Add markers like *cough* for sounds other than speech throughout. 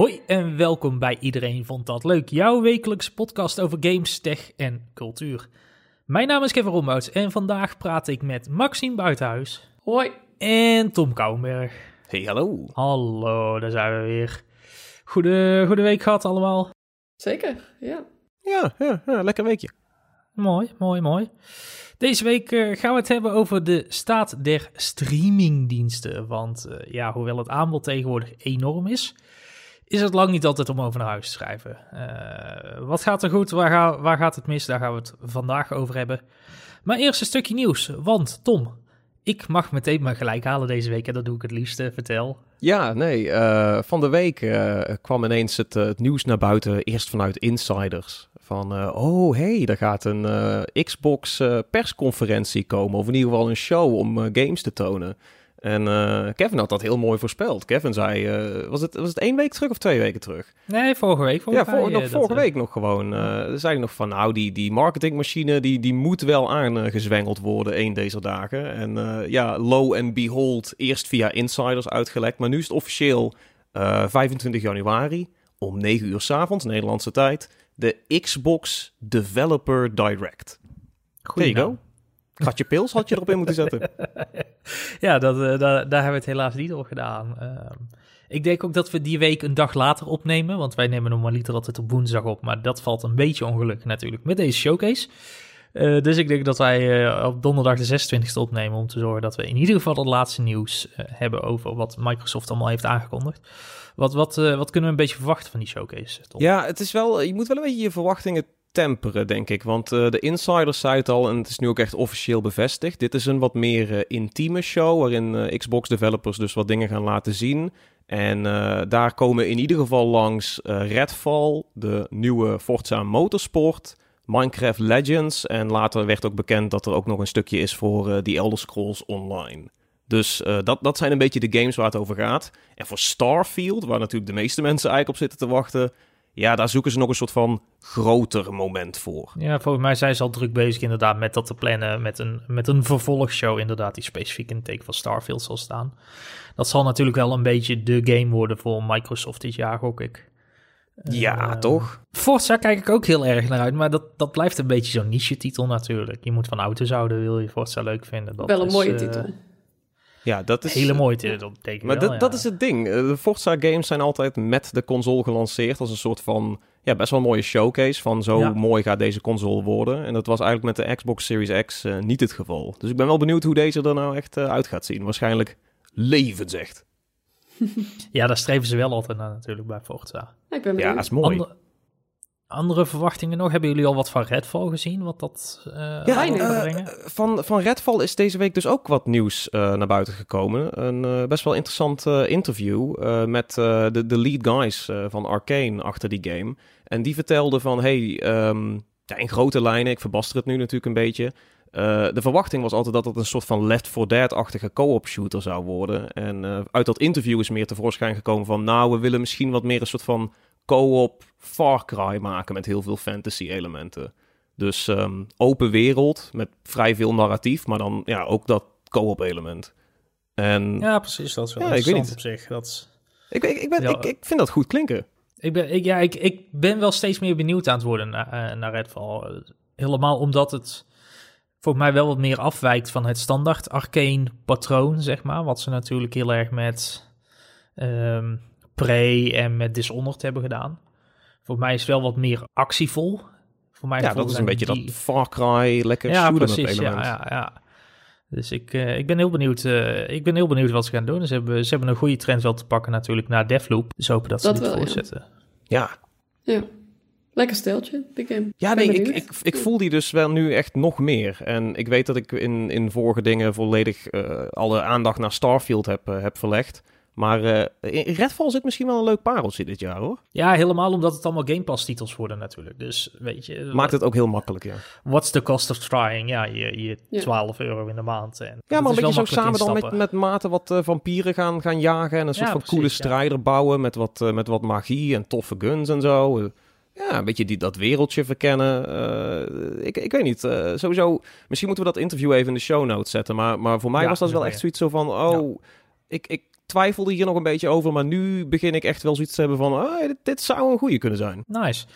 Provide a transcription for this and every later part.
Hoi en welkom bij Iedereen Vond Dat Leuk, jouw wekelijkse podcast over games, tech en cultuur. Mijn naam is Kevin Rombouts en vandaag praat ik met Maxime Buitenhuis Hoi. en Tom Kouwenberg. Hey, hallo. Hallo, daar zijn we weer. Goede, goede week gehad allemaal. Zeker, ja. Ja, ja, ja lekker weekje. Mooi, mooi, mooi. Deze week eh, gaan we het hebben over de staat der streamingdiensten. Want eh, ja, hoewel het aanbod tegenwoordig enorm is, is het lang niet altijd om over naar huis te schrijven. Eh, wat gaat er goed, waar, ga- waar gaat het mis, daar gaan we het vandaag over hebben. Maar eerst een stukje nieuws, want Tom, ik mag meteen maar gelijk halen deze week en dat doe ik het liefste, vertel. Ja, nee, eh, van de week eh, kwam ineens het, het nieuws naar buiten, eerst vanuit insiders. Van, oh hey, er gaat een Xbox persconferentie komen, of in ieder geval een show om games te tonen. En eh, Kevin had dat heel mooi voorspeld. Kevin zei, eh, was, het, was het één week terug of twee weken terug? Nee, vorige week. Ja, eh, nog dat, vorige eh, week nog gewoon. eh zei nog van, nou, die, die marketingmachine, die, die moet wel aangezwengeld worden een deze dagen. En eh, ja, lo and behold, eerst via insiders uitgelekt. Maar nu is het officieel eh, 25 januari om 9 uur s avonds, Nederlandse tijd, de Xbox Developer Direct. There goeie you go. Gatje pils had je erop in moeten zetten. *laughs* Ja, dat, eh, daar, daar hebben we het helaas niet op gedaan. Ehm, ik denk ook dat we die week een dag later opnemen, want wij nemen normaliter altijd op woensdag op, maar dat valt een beetje ongelukkig natuurlijk met deze showcase. Eh, dus ik denk dat wij eh, op donderdag de 26e opnemen om te zorgen dat we in ieder geval het laatste nieuws hebben over wat Microsoft allemaal heeft aangekondigd. Wat, wat, wat kunnen we een beetje verwachten van die showcase? Tom? Ja, het is wel, je moet wel een beetje je verwachtingen temperen, denk ik. Want eh, de insiders zei het al, en het is nu ook echt officieel bevestigd. Dit is een wat meer eh, intieme show, waarin eh, Xbox developers dus wat dingen gaan laten zien. En daar komen in ieder geval langs Redfall, de nieuwe Forza Motorsport, Minecraft Legends. En later werd ook bekend dat er ook nog een stukje is voor The Elder Scrolls Online. Dus dat, dat zijn een beetje de games waar het over gaat. En voor Starfield, waar natuurlijk de meeste mensen eigenlijk op zitten te wachten... Ja, daar zoeken ze nog een soort van groter moment voor. Ja, volgens mij zijn ze al druk bezig inderdaad met dat te plannen, met een, met een vervolgshow inderdaad, die specifiek in het teken van Starfield zal staan. Dat zal natuurlijk wel een beetje de game worden voor Microsoft dit jaar, gok ik. Ja, Eh, toch? Forza kijk ik ook heel erg naar uit, maar dat, dat blijft een beetje zo'n niche-titel natuurlijk. Je moet van auto's houden, wil je Forza leuk vinden. Dat Wel een is, mooie eh, titel. Ja, dat is... Hele mooie titel, denk ik Maar wel, dat, ja. dat is het ding. Eh, De Forza games zijn altijd met de console gelanceerd als een soort van... Ja, best wel een mooie showcase van zo Ja. mooi gaat deze console worden. En dat was eigenlijk met de Xbox Series X eh, niet het geval. Dus ik ben wel benieuwd hoe deze er nou echt eh, uit gaat zien. Waarschijnlijk levensecht. *laughs* Ja, daar streven ze wel altijd naar natuurlijk bij Forza. Ja, ik ben Ja, dat is mooi. Andere verwachtingen nog? Hebben jullie al wat van Redfall gezien? Wat dat eh Ja, brengen? van, van Redfall is deze week dus ook wat nieuws eh, naar buiten gekomen. Een best wel interessant interview met de, de lead guys van Arcane achter die game. En die vertelden van, hey, ehm, ja, in grote lijnen, ik verbaster het nu natuurlijk een beetje... de verwachting was altijd dat het een soort van Left 4 Dead-achtige co-op shooter zou worden. En uit dat interview is meer tevoorschijn gekomen van... nou, we willen misschien wat meer een soort van co-op Far Cry maken met heel veel fantasy-elementen. Dus ehm, open wereld met vrij veel narratief, maar dan ja, ook dat co-op element. En Ja, precies. Dat is wel Ja, ik weet interessant niet. op zich. Dat is- ik, ik, ik, ben, Ja. ik, ik vind dat goed klinken. ik, ben, ik, ja, ik, ik ben wel steeds meer benieuwd aan het worden naar, eh, naar Redfall. Helemaal omdat het voor mij wel wat meer afwijkt van het standaard arcane patroon, zeg maar. Wat ze natuurlijk heel erg met ehm Prey en met Dishonored hebben gedaan. Voor mij is het wel wat meer actievol. Voor mij Ja, dat is een beetje die- dat Far Cry, lekker ja, precies. Ja, ja, ja. Dus ik, eh, ik ben heel benieuwd. eh, ik ben heel benieuwd wat ze gaan doen. Ze hebben, ze hebben een goede trend wel te pakken natuurlijk naar Deathloop. Dus hopen dat ze Dat dit wel, ja. voortzetten. Ja, Ja. Lekker steltje, die game. Ja, Ben nee, ik, ik, ik voel die dus wel nu echt nog meer. En ik weet dat ik in, in vorige dingen volledig eh, alle aandacht naar Starfield heb, eh, heb verlegd. Maar eh, in Redfall zit misschien wel een leuk pareltje dit jaar, hoor. Ja, helemaal omdat het allemaal Game Pass titels worden natuurlijk. Dus weet je, Maakt het ook heel makkelijk, ja. what's the cost of trying? Ja, je, je Ja. 12 euro in de maand. En Ja, maar een beetje zo samen dan met, met maten wat eh, vampieren gaan, gaan jagen. En een soort Ja, van precies, coole ja. strijder bouwen met wat, eh, met wat magie en toffe guns en zo. Eh, Ja, een beetje die, dat wereldje verkennen. Eh, ik, ik weet niet. eh, sowieso, misschien moeten we dat interview even in de show notes zetten. Maar, maar voor mij Ja, was dat wel echt zoiets zo van... Oh, ik, ik twijfelde hier nog een beetje over, maar nu begin ik echt wel zoiets te hebben van, ah, dit, dit zou een goede kunnen zijn. Nice.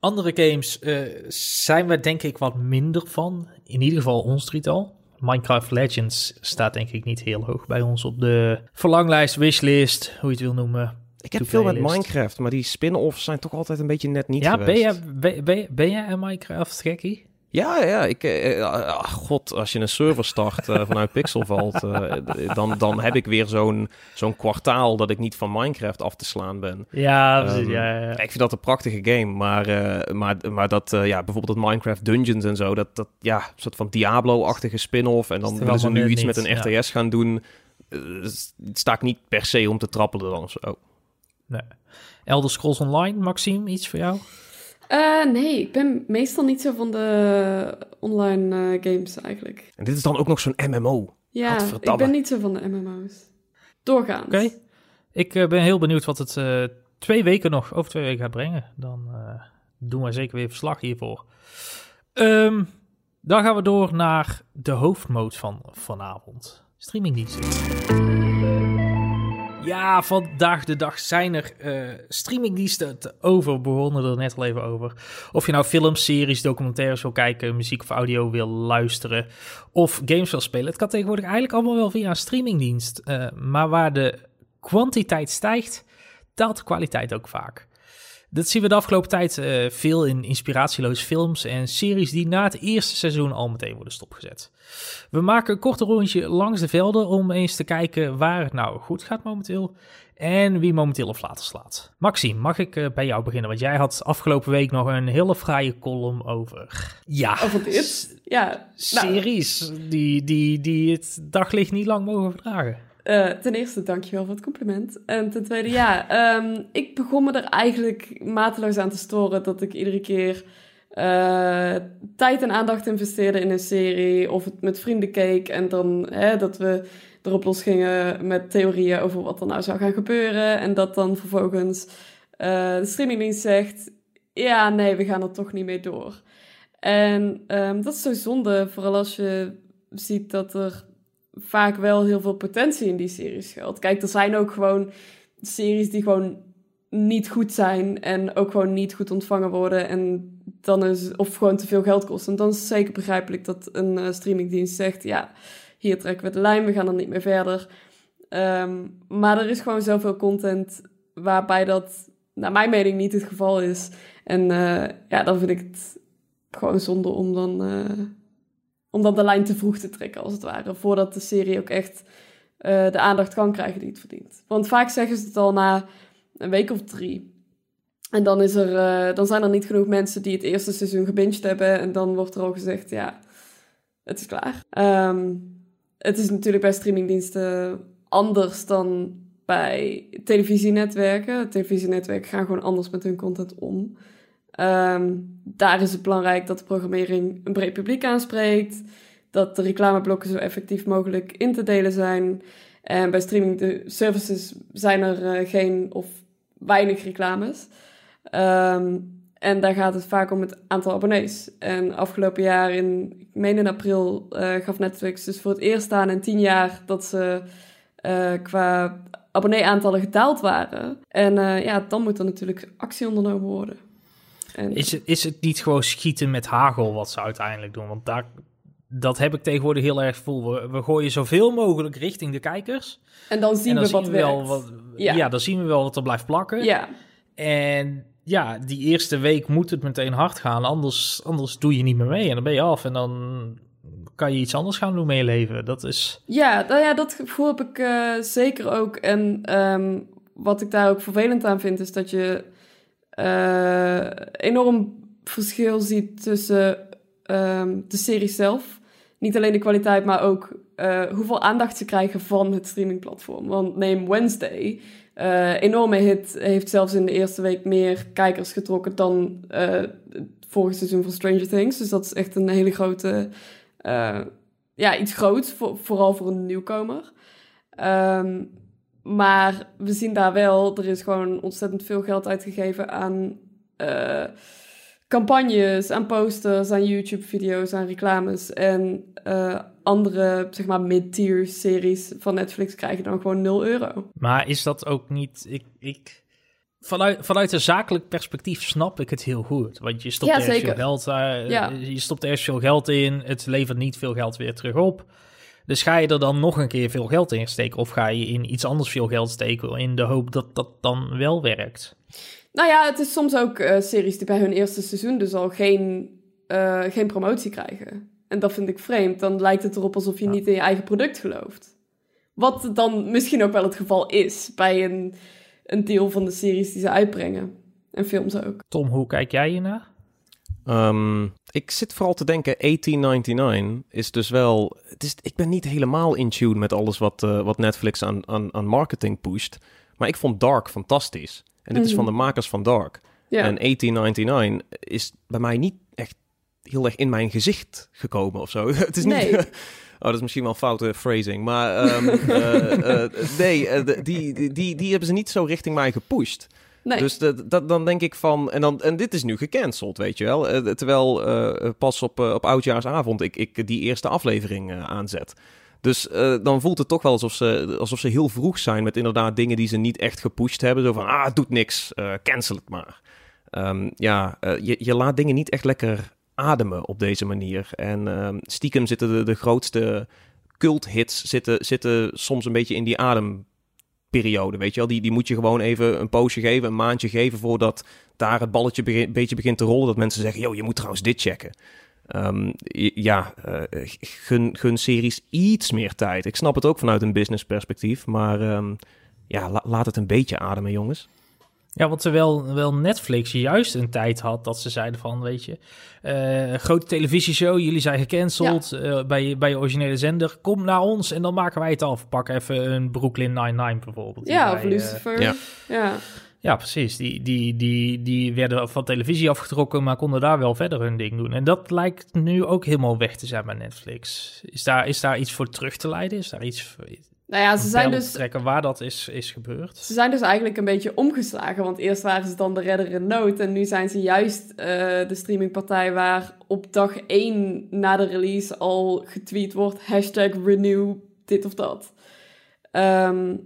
Andere games eh, zijn we denk ik wat minder van. In ieder geval ons drietal. Minecraft Legends staat denk ik niet heel hoog bij ons op de verlanglijst, wishlist, hoe je het wil noemen. Ik heb veel met. Minecraft, maar die spin-offs zijn toch altijd een beetje net niet ja, ben jij, ben, ben, ben jij een Minecraft gekkie? Ja, ja, ik, eh, eh, ah, god, als je een server start eh, vanuit Pixel Vault, eh, dan, dan heb ik weer zo'n zo'n kwartaal dat ik niet van Minecraft af te slaan ben. Ja, precies, precies. ja, ja. Ik vind dat een prachtige game, maar, maar, maar dat, ja, bijvoorbeeld dat Minecraft Dungeons en zo, dat, dat ja, een soort van Diablo-achtige spin-off. En dan willen ze nu iets met een ja. RTS gaan doen. Sta ik niet per se om te trappelen dan of zo. Nee. Elder Scrolls Online, Maxime, iets voor jou? Eh, nee, ik ben meestal niet zo van de online eh, games eigenlijk. En dit is dan ook nog zo'n MMO. Ja, ik ben niet zo van de MMO's. Doorgaans. Oké. Ik eh, ben heel benieuwd wat het eh, twee weken nog, over twee weken gaat brengen. Dan eh, doen we zeker weer verslag hiervoor. Ehm, dan gaan we door naar de hoofdmoot van vanavond. Streamingdiensten. Ja, vandaag de dag zijn er eh, streamingdiensten te over. Begonnen er net al even over. Of je nou films, series, documentaires wil kijken, muziek of audio wil luisteren of games wil spelen. Het kan tegenwoordig eigenlijk allemaal wel via een streamingdienst. Eh, maar waar de kwantiteit stijgt, daalt de kwaliteit ook vaak. Dat zien we de afgelopen tijd eh, veel in inspiratieloze films en series die na het eerste seizoen al meteen worden stopgezet. We maken een korte rondje langs de velden om eens te kijken waar het nou goed gaat momenteel en wie momenteel op later slaat. Maxime, mag ik eh, bij jou beginnen? Want jij had afgelopen week nog een hele fraaie column over... Ja, Over dit? Ja. Nou, series die, die, die het daglicht niet lang mogen verdragen. Eh, ten eerste, dankjewel voor het compliment. En ten tweede, ja, ehm, ik begon me er eigenlijk mateloos aan te storen dat ik iedere keer eh, tijd en aandacht investeerde in een serie of het met vrienden keek en dan hè, dat we erop losgingen met theorieën over wat er nou zou gaan gebeuren en dat dan vervolgens eh, de streamingdienst zegt, ja, nee, we gaan er toch niet mee door. En ehm, dat is zo zonde, vooral als je ziet dat er vaak wel heel veel potentie in die series schuilt. Kijk, er zijn ook gewoon series die gewoon niet goed zijn en ook gewoon niet goed ontvangen worden en dan is of gewoon te veel geld kosten. En dan is het zeker begrijpelijk dat een eh, streamingdienst zegt, ja, hier trekken we de lijn, we gaan er niet meer verder. Ehm, maar er is gewoon zoveel content waarbij dat, naar mijn mening, niet het geval is. En eh, ja, dan vind ik het gewoon zonde om dan, eh, om dan de lijn te vroeg te trekken, als het ware. Voordat de serie ook echt eh, de aandacht kan krijgen die het verdient. Want vaak zeggen ze het al na een week of drie. En dan, is er, eh, dan zijn er niet genoeg mensen die het eerste seizoen gebinged hebben. En dan wordt er al gezegd, ja, het is klaar. Ehm, het is natuurlijk bij streamingdiensten anders dan bij televisienetwerken. Televisienetwerken gaan gewoon anders met hun content om. Ehm, daar is het belangrijk dat de programmering een breed publiek aanspreekt. Dat de reclameblokken zo effectief mogelijk in te delen zijn. En bij streaming services zijn er eh, geen of weinig reclames. Ehm, en daar gaat het vaak om het aantal abonnees. En afgelopen jaar, in, ik meen in april, eh, gaf Netflix dus voor het eerst aan in tien jaar dat ze eh, qua abonnee-aantallen gedaald waren. En ja, dan moet er natuurlijk actie ondernomen worden. En, Is het, is het niet gewoon schieten met hagel wat ze uiteindelijk doen? Want daar, dat heb ik tegenwoordig heel erg gevoel. We, we gooien zoveel mogelijk richting de kijkers. en dan zien en dan we zien wat we wel wat, Ja. ja. dan zien we wel wat er blijft plakken. Ja, En ja, die eerste week moet het meteen hard gaan. Anders, anders doe je niet meer mee en dan ben je af. En dan kan je iets anders gaan doen met je leven. Dat is... Ja, nou ja, dat gevoel heb ik eh, zeker ook. En ehm, wat ik daar ook vervelend aan vind, is dat je eh, enorm verschil ziet tussen ehm, de serie zelf. Niet alleen de kwaliteit, maar ook eh, hoeveel aandacht ze krijgen van het streamingplatform. Want neem Wednesday. eh, enorme hit, heeft zelfs in de eerste week meer kijkers getrokken dan eh, het vorige seizoen van Stranger Things. Dus dat is echt een hele grote eh, ja, iets groots, voor, vooral voor een nieuwkomer. Ehm, maar we zien daar wel, er is gewoon ontzettend veel geld uitgegeven aan eh, campagnes, aan posters, aan YouTube-video's, aan reclames. En uh, andere, zeg maar, mid-tier series van Netflix krijgen dan gewoon 0 euro. Maar is dat ook niet... Ik, ik, vanuit, vanuit een zakelijk perspectief snap ik het heel goed. Want je stopt Ja, er zeker. veel geld, uh, Ja. je stopt er veel geld in. Het levert niet veel geld weer terug op. Dus ga je er dan nog een keer veel geld in steken? Of ga je in iets anders veel geld steken in de hoop dat dat dan wel werkt? Nou ja, het is soms ook eh, series die bij hun eerste seizoen dus al geen, eh, geen promotie krijgen. En dat vind ik vreemd. Dan lijkt het erop alsof je Ja. niet in je eigen product gelooft. Wat dan misschien ook wel het geval is bij een, een deel van de series die ze uitbrengen. En films ook. Tom, hoe kijk jij hiernaar? Ehm, ik zit vooral te denken, 1899 is dus wel... Het is, ik ben niet helemaal in tune met alles wat, eh, wat Netflix aan, aan, aan marketing pusht. Maar ik vond Dark fantastisch. En dit is Mhm. van de makers van Dark. En 1899 is bij mij niet echt heel erg in mijn gezicht gekomen of zo. *laughs* Het is niet... *laughs* Oh, dat is misschien wel foute phrasing. Maar ehm, *laughs* eh, eh, nee, die, die, die, die hebben ze niet zo richting mij gepusht. Dus dat, dan denk ik van... En, dan, en dit is nu gecanceld, weet je wel. Eh, terwijl eh, pas op, eh, op oudjaarsavond ik, ik die eerste aflevering eh, aanzet. Dus eh, dan voelt het toch wel alsof ze, alsof ze heel vroeg zijn... met inderdaad dingen die ze niet echt gepusht hebben. Zo van, ah, het doet niks, eh, cancel het maar. Ehm, ja, eh, je, je laat dingen niet echt lekker ademen op deze manier. En ehm, stiekem zitten de, de grootste cult-hits... Zitten, zitten soms een beetje in die adem periode, weet je wel. Die, die moet je gewoon even een poosje geven, een maandje geven... voordat daar het balletje begin, beetje begint te rollen. Dat mensen zeggen, yo, je moet trouwens dit checken. Ehm, ja, eh, gun, gun series iets meer tijd. Ik snap het ook vanuit een business perspectief, maar ehm, ja, la- laat het een beetje ademen, jongens. Ja, want terwijl wel Netflix juist een tijd had dat ze zeiden van, weet je, eh, grote televisieshow, jullie zijn gecanceld eh, bij, bij je originele zender, kom naar ons en dan maken wij het af. Pak even een Brooklyn Nine-Nine bijvoorbeeld. Ja, of eh, Lucifer. ja. ja. ja, precies. Die, die, die, die werden van televisie afgetrokken, maar konden daar wel verder hun ding doen. En dat lijkt nu ook helemaal weg te zijn bij Netflix. Is daar, is daar iets voor terug te leiden? Is daar iets voor Nou ja, ze zijn dus trekken waar dat is, is gebeurd? Ze zijn dus eigenlijk een beetje omgeslagen, want eerst waren ze dan de redder in nood en nu zijn ze juist eh, de streamingpartij waar op dag 1 na de release al getweet wordt hashtag renew dit of dat. Ehm,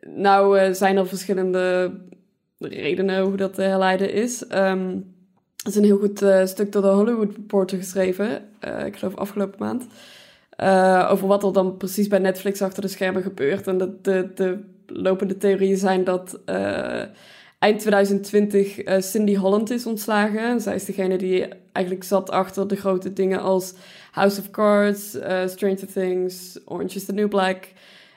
nou eh, zijn er verschillende redenen hoe dat te herleiden is. Ehm, er is een heel goed eh, stuk door de Hollywood Reporter geschreven, ik geloof afgelopen maand. Eh, over wat er dan precies bij Netflix achter de schermen gebeurt. En de, de, de lopende theorieën zijn dat eh, eind 2020 eh, Cindy Holland is ontslagen. En zij is degene die eigenlijk zat achter de grote dingen als House of Cards, Stranger Things, Orange is the New Black.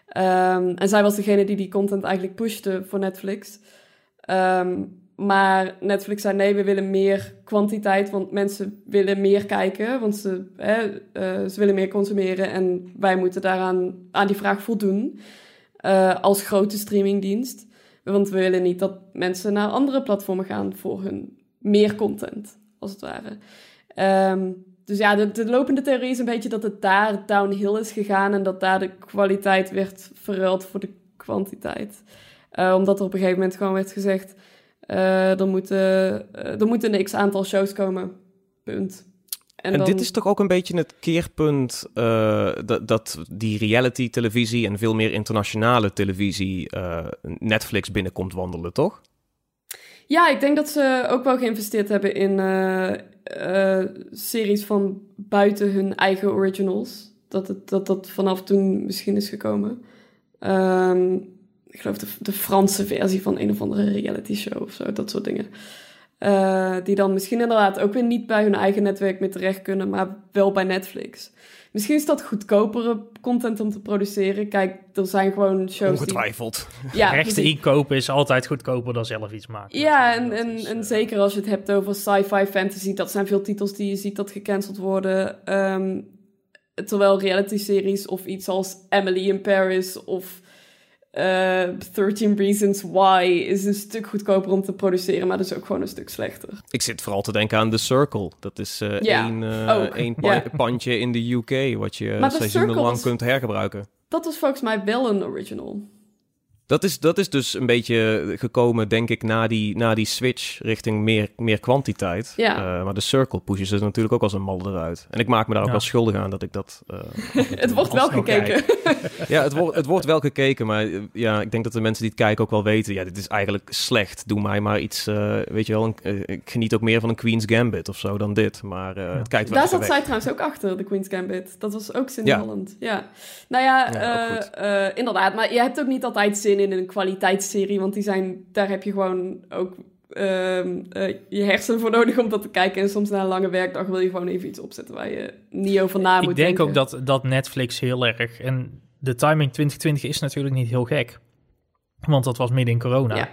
Ehm, en zij was degene die die content eigenlijk pushte voor Netflix. Ehm, maar Netflix zei nee, we willen meer kwantiteit, want mensen willen meer kijken, want ze, hè, eh, ze willen meer consumeren en wij moeten daaraan aan die vraag voldoen eh, als grote streamingdienst. Want we willen niet dat mensen naar andere platformen gaan voor hun meer content, als het ware. Ehm, dus ja, de, de lopende theorie is een beetje dat het daar downhill is gegaan en dat daar de kwaliteit werd verruild voor de kwantiteit. Eh, omdat er op een gegeven moment gewoon werd gezegd, eh, er, moeten, eh, er moeten een x-aantal shows komen. Punt. En, dan- dit is toch ook een beetje het keerpunt eh, dat, dat die reality televisie en veel meer internationale televisie eh, Netflix binnenkomt wandelen, toch? Ja, ik denk dat ze ook wel geïnvesteerd hebben in series van buiten hun eigen originals. Dat het, dat, dat vanaf toen misschien is gekomen. Ehm, ik geloof de, de Franse versie van een of andere reality show of zo, dat soort dingen. Eh, die dan misschien inderdaad ook weer niet bij hun eigen netwerk meer terecht kunnen, maar wel bij Netflix. Misschien is dat goedkopere content om te produceren. Kijk, er zijn gewoon shows die... Ongetwijfeld. Ja, Rechten inkopen is altijd goedkoper dan zelf iets maken. Ja, en, Dat en, is, en eh, zeker als je het hebt over sci-fi fantasy, dat zijn veel titels die je ziet dat gecanceld worden. Ehm, terwijl reality-series of iets als Emily in Paris of eh 13 Reasons Why is een stuk goedkoper om te produceren, maar dus ook gewoon een stuk slechter. Ik zit vooral te denken aan The Circle. Dat is Ja, één, eh, één pa- pandje in de UK, wat je seizoenenlang is- kunt hergebruiken. Dat was volgens mij wel een original. Dat is, dat is dus een beetje gekomen, denk ik, na die, na die switch richting meer, meer kwantiteit. Ja. Eh, maar de circle pushes er natuurlijk ook als een mal eruit. En ik maak me daar ook Ja. wel schuldig aan dat ik dat... eh, *laughs* Het wordt wel gekeken. ja, het, wordt het wordt wel gekeken, maar eh, ja, ik denk dat de mensen die het kijken ook wel weten... Ja, dit is eigenlijk slecht. Doe mij maar iets, eh, weet je wel... Een, ik geniet ook meer van een Queen's Gambit of zo dan dit. Maar eh, het kijkt wel Daar zat weg. zij trouwens ook achter, de Queen's Gambit. Dat was ook Cindy Ja. Holland. Ja. Nou ja, eh, eh, inderdaad. Maar je hebt ook niet altijd zin in een kwaliteitsserie. Want die zijn, daar heb je gewoon ook ehm, eh, je hersenen voor nodig om dat te kijken. En soms na een lange werkdag wil je gewoon even iets opzetten waar je niet over na moet ik denk denken. ook dat, dat Netflix heel erg... En de timing 2020 is natuurlijk niet heel gek. Want dat was midden in corona. Ja.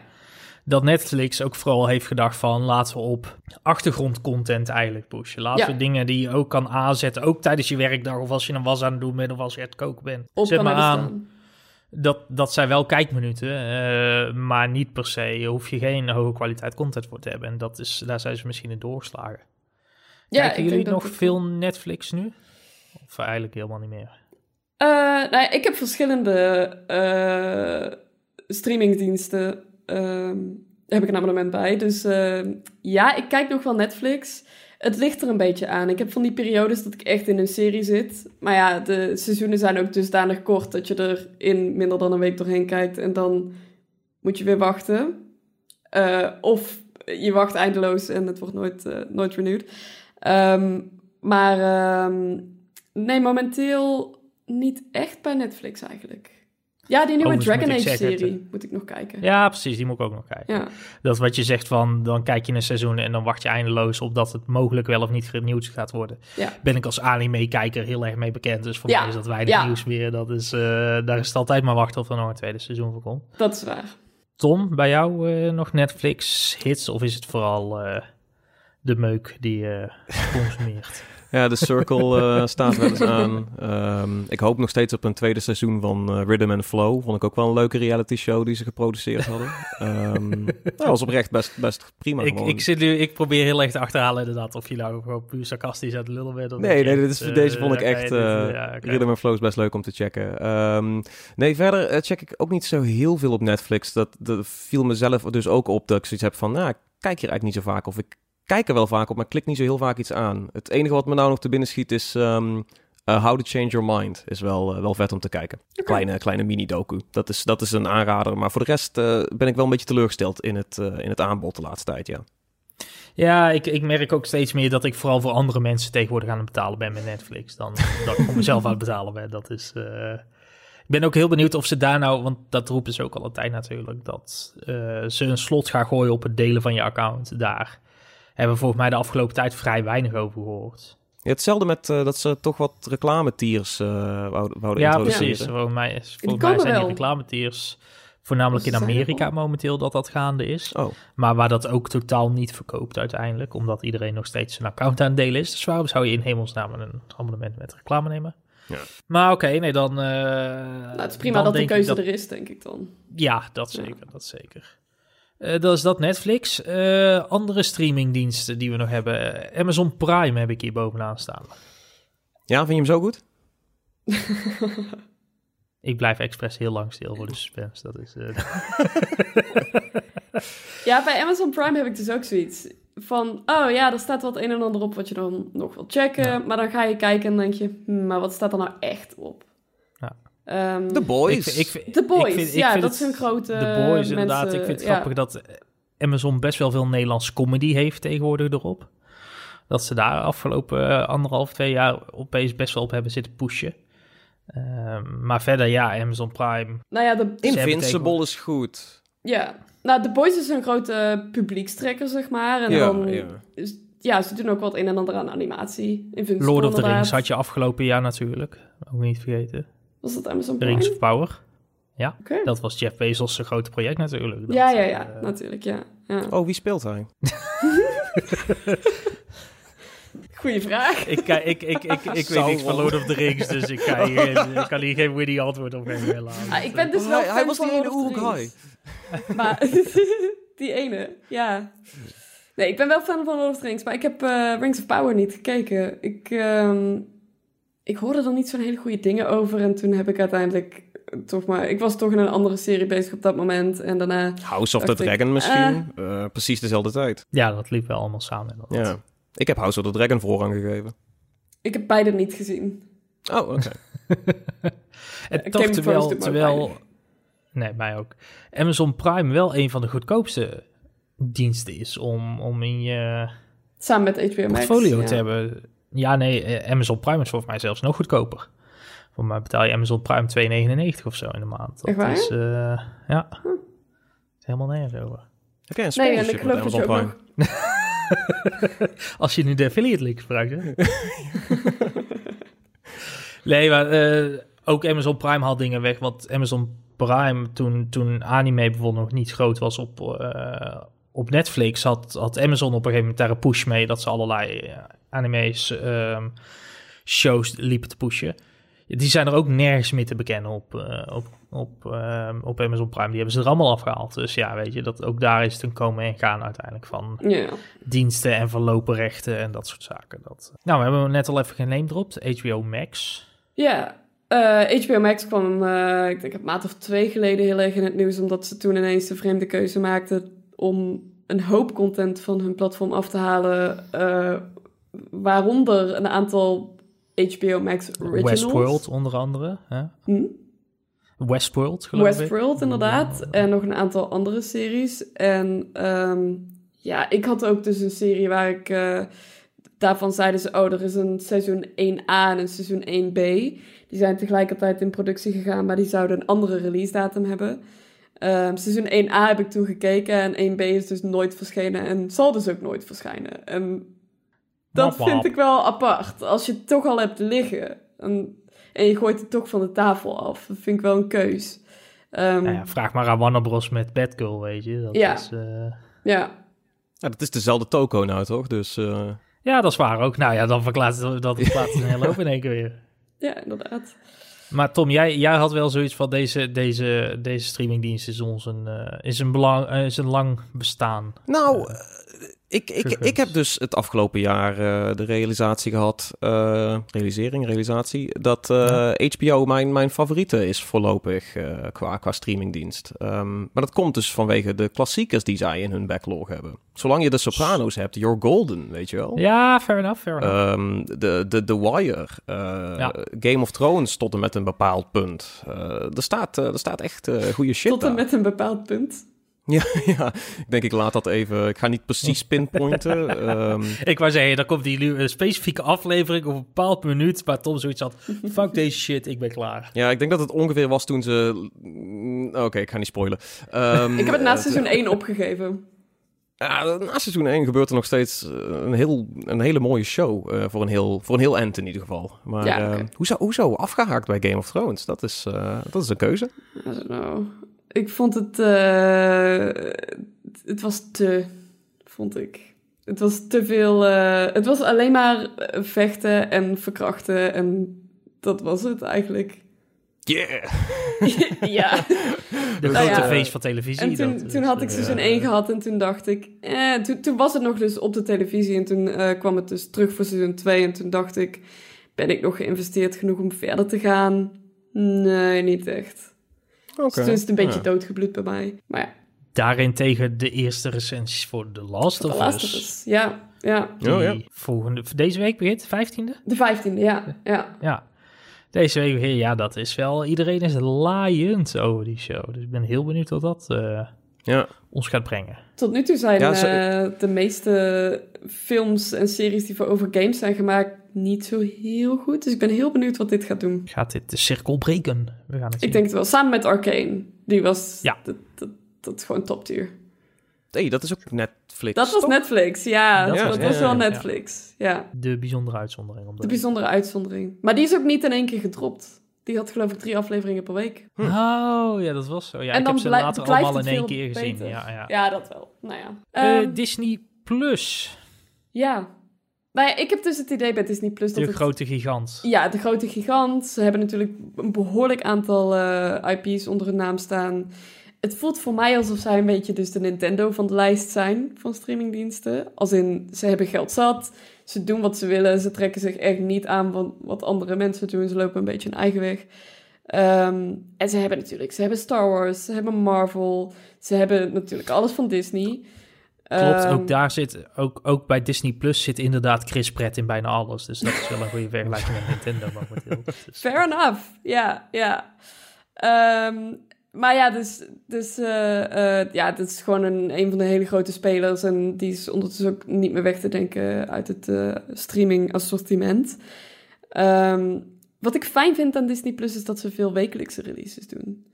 Dat Netflix ook vooral heeft gedacht van... laten we op achtergrondcontent eigenlijk pushen. Laten Ja. we dingen die je ook kan aanzetten... ook tijdens je werkdag of als je een was aan het doen bent... of als je het koken bent. op Zet maar aan. staan. Dat, dat zijn wel kijkminuten, eh, maar niet per se hoef je geen hoge kwaliteit content voor te hebben. En dat is, daar zijn ze misschien in doorgeslagen. Ja, Kijken jullie nog veel Netflix nu? Of eigenlijk helemaal niet meer? Nou ja, ik heb verschillende eh, streamingdiensten. ehm, heb ik een abonnement bij. Dus ja, ik kijk nog wel Netflix. Het ligt er een beetje aan. Ik heb van die periodes dat ik echt in een serie zit. Maar ja, de seizoenen zijn ook dusdanig kort dat je er in minder dan een week doorheen kijkt. En dan moet je weer wachten. Eh, of je wacht eindeloos en het wordt nooit, eh, nooit renewed. Ehm, maar ehm, nee, momenteel niet echt bij Netflix eigenlijk. Ja, die nieuwe Overigens Dragon Age serie moet ik nog kijken. Ja, precies, die moet ik ook nog kijken. Ja. Dat wat je zegt van, dan kijk je een seizoen en dan wacht je eindeloos op dat het mogelijk wel of niet genieuwd gaat worden. Ja. Ben ik als anime-kijker heel erg mee bekend, dus voor Ja, mij is dat weinig nieuws meer. Dat is, eh, daar is het altijd maar wachten of er nog een tweede seizoen voor komt. Dat is waar. Tom, bij jou eh, nog Netflix-hits of is het vooral eh, de meuk die je *laughs* consumeert? Ja, de Circle eh, *laughs* staat wel eens aan. Ehm, ik hoop nog steeds op een tweede seizoen van eh, Rhythm and Flow. Vond ik ook wel een leuke reality show die ze geproduceerd hadden. Ehm *laughs* dat was oprecht best, best prima ik, gewoon. ik, zit nu, ik probeer heel erg te achterhalen inderdaad of je nou gewoon puur sarcastisch het lullen bent. dat Nee, nee, echt, dit is, deze vond ik echt... eh ja, oké. Rhythm and Flow is best leuk om te checken. Ehm, nee, verder check ik ook niet zo heel veel op Netflix. Dat, dat viel mezelf dus ook op dat ik zoiets heb van... Nou, ik kijk hier eigenlijk niet zo vaak. Of ik kijk er wel vaak op, maar ik klik niet zo heel vaak iets aan. Het enige wat me nou nog te binnen schiet is... eh, How to Change Your Mind is wel, eh, wel vet om te kijken. Kleine, kleine mini-doku. Dat is, dat is een aanrader. Maar voor de rest eh, ben ik wel een beetje teleurgesteld in het, in het aanbod de laatste tijd, ja. Ja, ik, ik merk ook steeds meer dat ik vooral voor andere mensen tegenwoordig aan het betalen ben met Netflix. Dan *laughs* dat ik voor mezelf aan het betalen ben. Dat is. Ik ben ook heel benieuwd of ze daar nou, want dat roepen ze ook al een tijd natuurlijk, dat ze een slot gaan gooien op het delen van je account. Daar hebben we volgens mij de afgelopen tijd vrij weinig over gehoord. Ja, hetzelfde met eh, dat ze toch wat reclametiers eh wouden, wouden Ja, introduceren. precies. Volgens mij, is, Die volgens mij zijn die wel. reclametiers voornamelijk in er Amerika momenteel dat dat gaande is. Oh, Maar waar dat ook totaal niet verkoopt uiteindelijk, omdat iedereen nog steeds zijn account aan het delen is. Dus waarom zou je in hemelsnaam een abonnement met reclame nemen? Ja. Maar oké, nee, dan... eh, Nou, het is prima dat de keuze dat- er is, denk ik dan. Ja, dat Ja. zeker, dat zeker. Eh dat is dat Netflix. Eh, andere streamingdiensten die we nog hebben. Amazon Prime heb ik hier bovenaan staan. ja, vind je hem zo goed? *laughs* Ik blijf expres heel lang stil voor de suspense. Dat is... eh, *laughs* Ja, bij Amazon Prime heb ik dus ook zoiets van... Oh ja, er staat wat een en ander op wat je dan nog wil checken. Ja. Maar dan ga je kijken en denk je... hm, maar wat staat er nou echt op? Ja. Ehm, The Boys. ik, ik, ik, The Boys, ik vind- ik ja, vind dat het- is een grote The Boys, inderdaad. mensen- Ik vind het ja. grappig dat Amazon best wel veel Nederlands comedy heeft tegenwoordig erop. Dat ze daar afgelopen eh, anderhalf, twee jaar opeens best wel op hebben zitten pushen. Ehm, maar verder, ja, Amazon Prime. Nou ja, de, Invincible is goed. ja. Nou, The Boys is een grote publiekstrekker, zeg maar. En Ja, dan... ja. is- ja, ze doen ook wat een en ander aan animatie. Invincible, Lord of the inderdaad. Rings had je afgelopen jaar natuurlijk. Ook niet vergeten. Was dat Amazon Prime? Rings of Power. Ja, dat was Jeff Bezos' zijn grote project natuurlijk. Dat, Ja, ja, ja. eh, natuurlijk, ja. ja. Oh, wie speelt hij? *laughs* Goeie vraag. Ik, ik, ik, ik, ik, ik weet niks van Lord of the Rings, dus ik, ga hier, *laughs* ik kan hier geen witty antwoord op geven helaas. Ah, ik ben dus Oh, wel hij- fan hij was van die Lord ene of the Uruk-hai. Rings. Maar *laughs* die ene, ja. Nee, ik ben wel fan van Lord of the Rings, maar ik heb eh, Rings of Power niet gekeken. Ik, ehm, ik hoorde er niet zo'n hele goede dingen over en toen heb ik uiteindelijk toch maar, ik was toch in een andere serie bezig op dat moment. En daarna, House of the ik, Dragon misschien. Eh, precies dezelfde tijd. Ja, dat liep wel allemaal samen. inderdaad. Ja. Ik heb House of the Dragon voorrang gegeven. ik heb beide niet gezien. Oh, oké. *laughs* En toch terwijl, terwijl nee, mij ook. Amazon Prime wel een van de goedkoopste diensten is om, om in je Samen met HBO Max. portfolio ja. te hebben. Ja, nee, eh, Amazon Prime is volgens mij zelfs nog goedkoper. Voor mij betaal je Amazon Prime 2,99 of zo in de maand. Dat Echt waar? is, eh, ja, is helemaal nergens over. Heb jij een Nee, en sponsorship je Amazon ook Prime? nog... *laughs* Als je nu de affiliate link gebruikt, hè? *laughs* nee, maar eh, ook Amazon Prime haalt dingen weg. Want Amazon Prime, toen, toen anime bijvoorbeeld nog niet groot was op, eh, op Netflix, had, had Amazon op een gegeven moment daar een push mee dat ze allerlei eh, anime's, ehm, shows liepen te pushen. Die zijn er ook nergens meer te bekennen op, eh, op, op, ehm, op Amazon Prime. Die hebben ze er allemaal afgehaald. Dus ja, weet je, dat ook daar is het een komen en gaan uiteindelijk van diensten en verlopenrechten en dat soort zaken. Dat... Nou, we hebben net al even geneemdropt. HBO Max. Ja, eh, HBO Max kwam, eh, ik denk een maand of twee geleden heel erg in het nieuws, omdat ze toen ineens de vreemde keuze maakten om een hoop content van hun platform af te halen, eh, waaronder een aantal HBO Max originals. Westworld onder andere. Hè? Hm? Westworld, geloof ik. Westworld, inderdaad. En nog een aantal andere series. En ehm, ja, ik had ook dus een serie waar ik... eh, daarvan zeiden ze, oh, er is een seizoen 1A en een seizoen 1B. Die zijn tegelijkertijd in productie gegaan, maar die zouden een andere release datum hebben. Ehm, seizoen 1A heb ik toen gekeken en 1B is dus nooit verschenen en zal dus ook nooit verschijnen. En dat Wap, wap. vind ik wel apart. Als je het toch al hebt liggen en, en je gooit het toch van de tafel af, dat vind ik wel een keus. Ehm, Nou ja, vraag maar aan Warner Bros. met Batgirl, weet je. Dat Ja. is, eh, ja. Ja, dat is dezelfde toko nou, toch? Dus eh, Ja, dat is waar ook. Nou ja, dan verklaart het, dat het een hele *laughs* hoop in één keer weer. ja, inderdaad. Maar Tom, jij, jij had wel zoiets van deze, deze, deze streamingdienst is ons een, eh, is een, belang, eh, is een lang bestaan. Nou, eh, ik, ik, ik heb dus het afgelopen jaar eh, de realisatie gehad, eh, realisering, realisatie, dat eh, HBO mijn, mijn favoriete is voorlopig eh, qua, qua streamingdienst. Ehm, maar dat komt dus vanwege de klassiekers die zij in hun backlog hebben. Zolang je de Sopranos hebt, you're golden, weet je wel. Ja, fair enough, fair enough. Ehm, de, de, The Wire, eh, Ja. Game of Thrones tot en met een bepaald punt. Eh, er, staat, eh, er staat echt eh goede shit Tot en met een bepaald punt. *laughs* Ja, ja, ik denk ik laat dat even. Ik ga niet precies pinpointen. *laughs* Ehm, Ik wou zeggen, dan komt die specifieke aflevering op een bepaald minuut waar Tom zoiets had. Fuck deze shit, ik ben klaar. ja, ik denk dat het ongeveer was toen ze. mm, Oké, ik ga niet spoilen. Ehm, Ik heb het na seizoen 1 opgegeven. Ja, na seizoen 1 gebeurt er nog steeds een, heel, een hele mooie show. eh, voor, een heel, voor een heel end in ieder geval. Maar Ja, eh, oké. hoezo, hoezo afgehaakt bij Game of Thrones? Dat is, eh, dat is een keuze. I don't know. Ik vond het... eh, het was te... Vond ik. Het was te veel... eh, het was alleen maar eh, vechten en verkrachten. En dat was het eigenlijk. Yeah! *laughs* ja. De Nou grote ja. feest van televisie. En toen, toen had ik eh, seizoen 1 gehad en toen dacht ik... Eh, toen, toen was het nog dus op de televisie en toen eh, kwam het dus terug voor seizoen 2. En toen dacht ik, ben ik nog geïnvesteerd genoeg om verder te gaan? Nee, niet echt. Oké. Dus toen is het een beetje Ja. doodgebloed bij mij. Maar ja, Daarentegen de eerste recensies voor The Last de of Us. Ja, ja. Die Oh, ja. volgende, deze week begint, 15e? De vijftiende, ja. ja. Ja. Deze week begint, ja, dat is wel, iedereen is laaiend over die show. Dus ik ben heel benieuwd wat dat eh, Ja. ons gaat brengen. Tot nu toe zijn Ja, ze- eh, de meeste films en series die voor over games zijn gemaakt niet zo heel goed. Dus ik ben heel benieuwd wat dit gaat doen. Gaat dit de cirkel breken? We gaan het zien. Ik denk het wel. Samen met Arcane. Die was... Ja. Dat, dat, dat is gewoon top tier. hey, dat is ook Netflix. Dat was toch? Netflix, ja. Dat Dat, was- ja, wel ja. Netflix, ja. De bijzondere uitzondering. Op De bijzondere uitzondering. Maar die is ook niet in één keer gedropt. Die had geloof ik drie afleveringen per week. Oh, ja, dat was zo. Ja, En ik dan heb ze blij- later allemaal in één keer gezien. beter. Ja. Ja, dat wel. Nou ja. Eh, Ehm, Disney Plus, ja. Nou ja, ik heb dus het idee bij Disney Plus dat de het... grote gigant. Ja, de grote gigant. Ze hebben natuurlijk een behoorlijk aantal eh, IP's onder hun naam staan. Het voelt voor mij alsof zij een beetje dus de Nintendo van de lijst zijn van streamingdiensten. Als in, ze hebben geld zat, ze doen wat ze willen, ze trekken zich echt niet aan van wat andere mensen doen. Ze lopen een beetje hun eigen weg. Ehm, en ze hebben natuurlijk, ze hebben Star Wars, ze hebben Marvel, ze hebben natuurlijk alles van Disney. Klopt, Ehm, ook daar zit, ook, ook bij Disney Plus zit inderdaad Chris Pratt in bijna alles. Dus dat is wel een goede vergelijking met Nintendo momenteel. *laughs* Dus, Fair enough, ja, ja. Ehm, maar ja, dus, dus eh, eh, ja, het is gewoon een, een van de hele grote spelers. En die is ondertussen ook niet meer weg te denken uit het eh, streaming assortiment. Ehm, wat ik fijn vind aan Disney Plus is dat ze veel wekelijkse releases doen.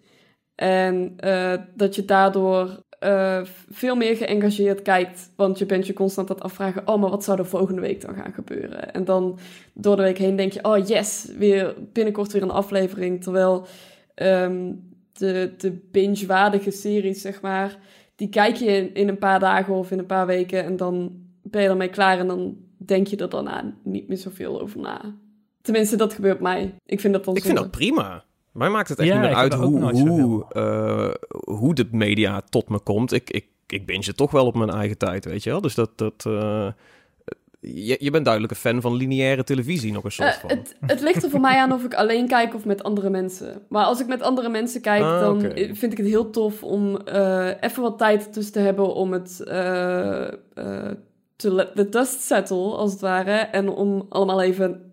En dat je daardoor eh, veel meer geëngageerd kijkt. Want je bent je constant aan het afvragen: oh, maar wat zou er volgende week dan gaan gebeuren? En dan door de week heen denk je: oh yes, weer binnenkort weer een aflevering. Terwijl ehm, de, de binge-waardige series, zeg maar, die kijk je in, in een paar dagen of in een paar weken. En dan ben je ermee klaar en dan denk je er daarna niet meer zoveel over na. Tenminste, dat gebeurt mij. Ik vind dat dan Ik vind dat prima. Mij maakt het echt Ja, niet meer uit hoe, hoe, eh, hoe de media tot me komt. Ik, ik, ik binge het toch wel op mijn eigen tijd, weet je wel. Dus dat... dat eh, je, je bent duidelijk een fan van lineaire televisie, nog een soort Eh, van. het, het ligt er voor mij aan of ik alleen kijk of met andere mensen. Maar als ik met andere mensen kijk, Ah, dan vind ik het heel tof om eh, even wat tijd tussen te hebben om het eh, eh, te let the dust settle, als het ware. En om allemaal even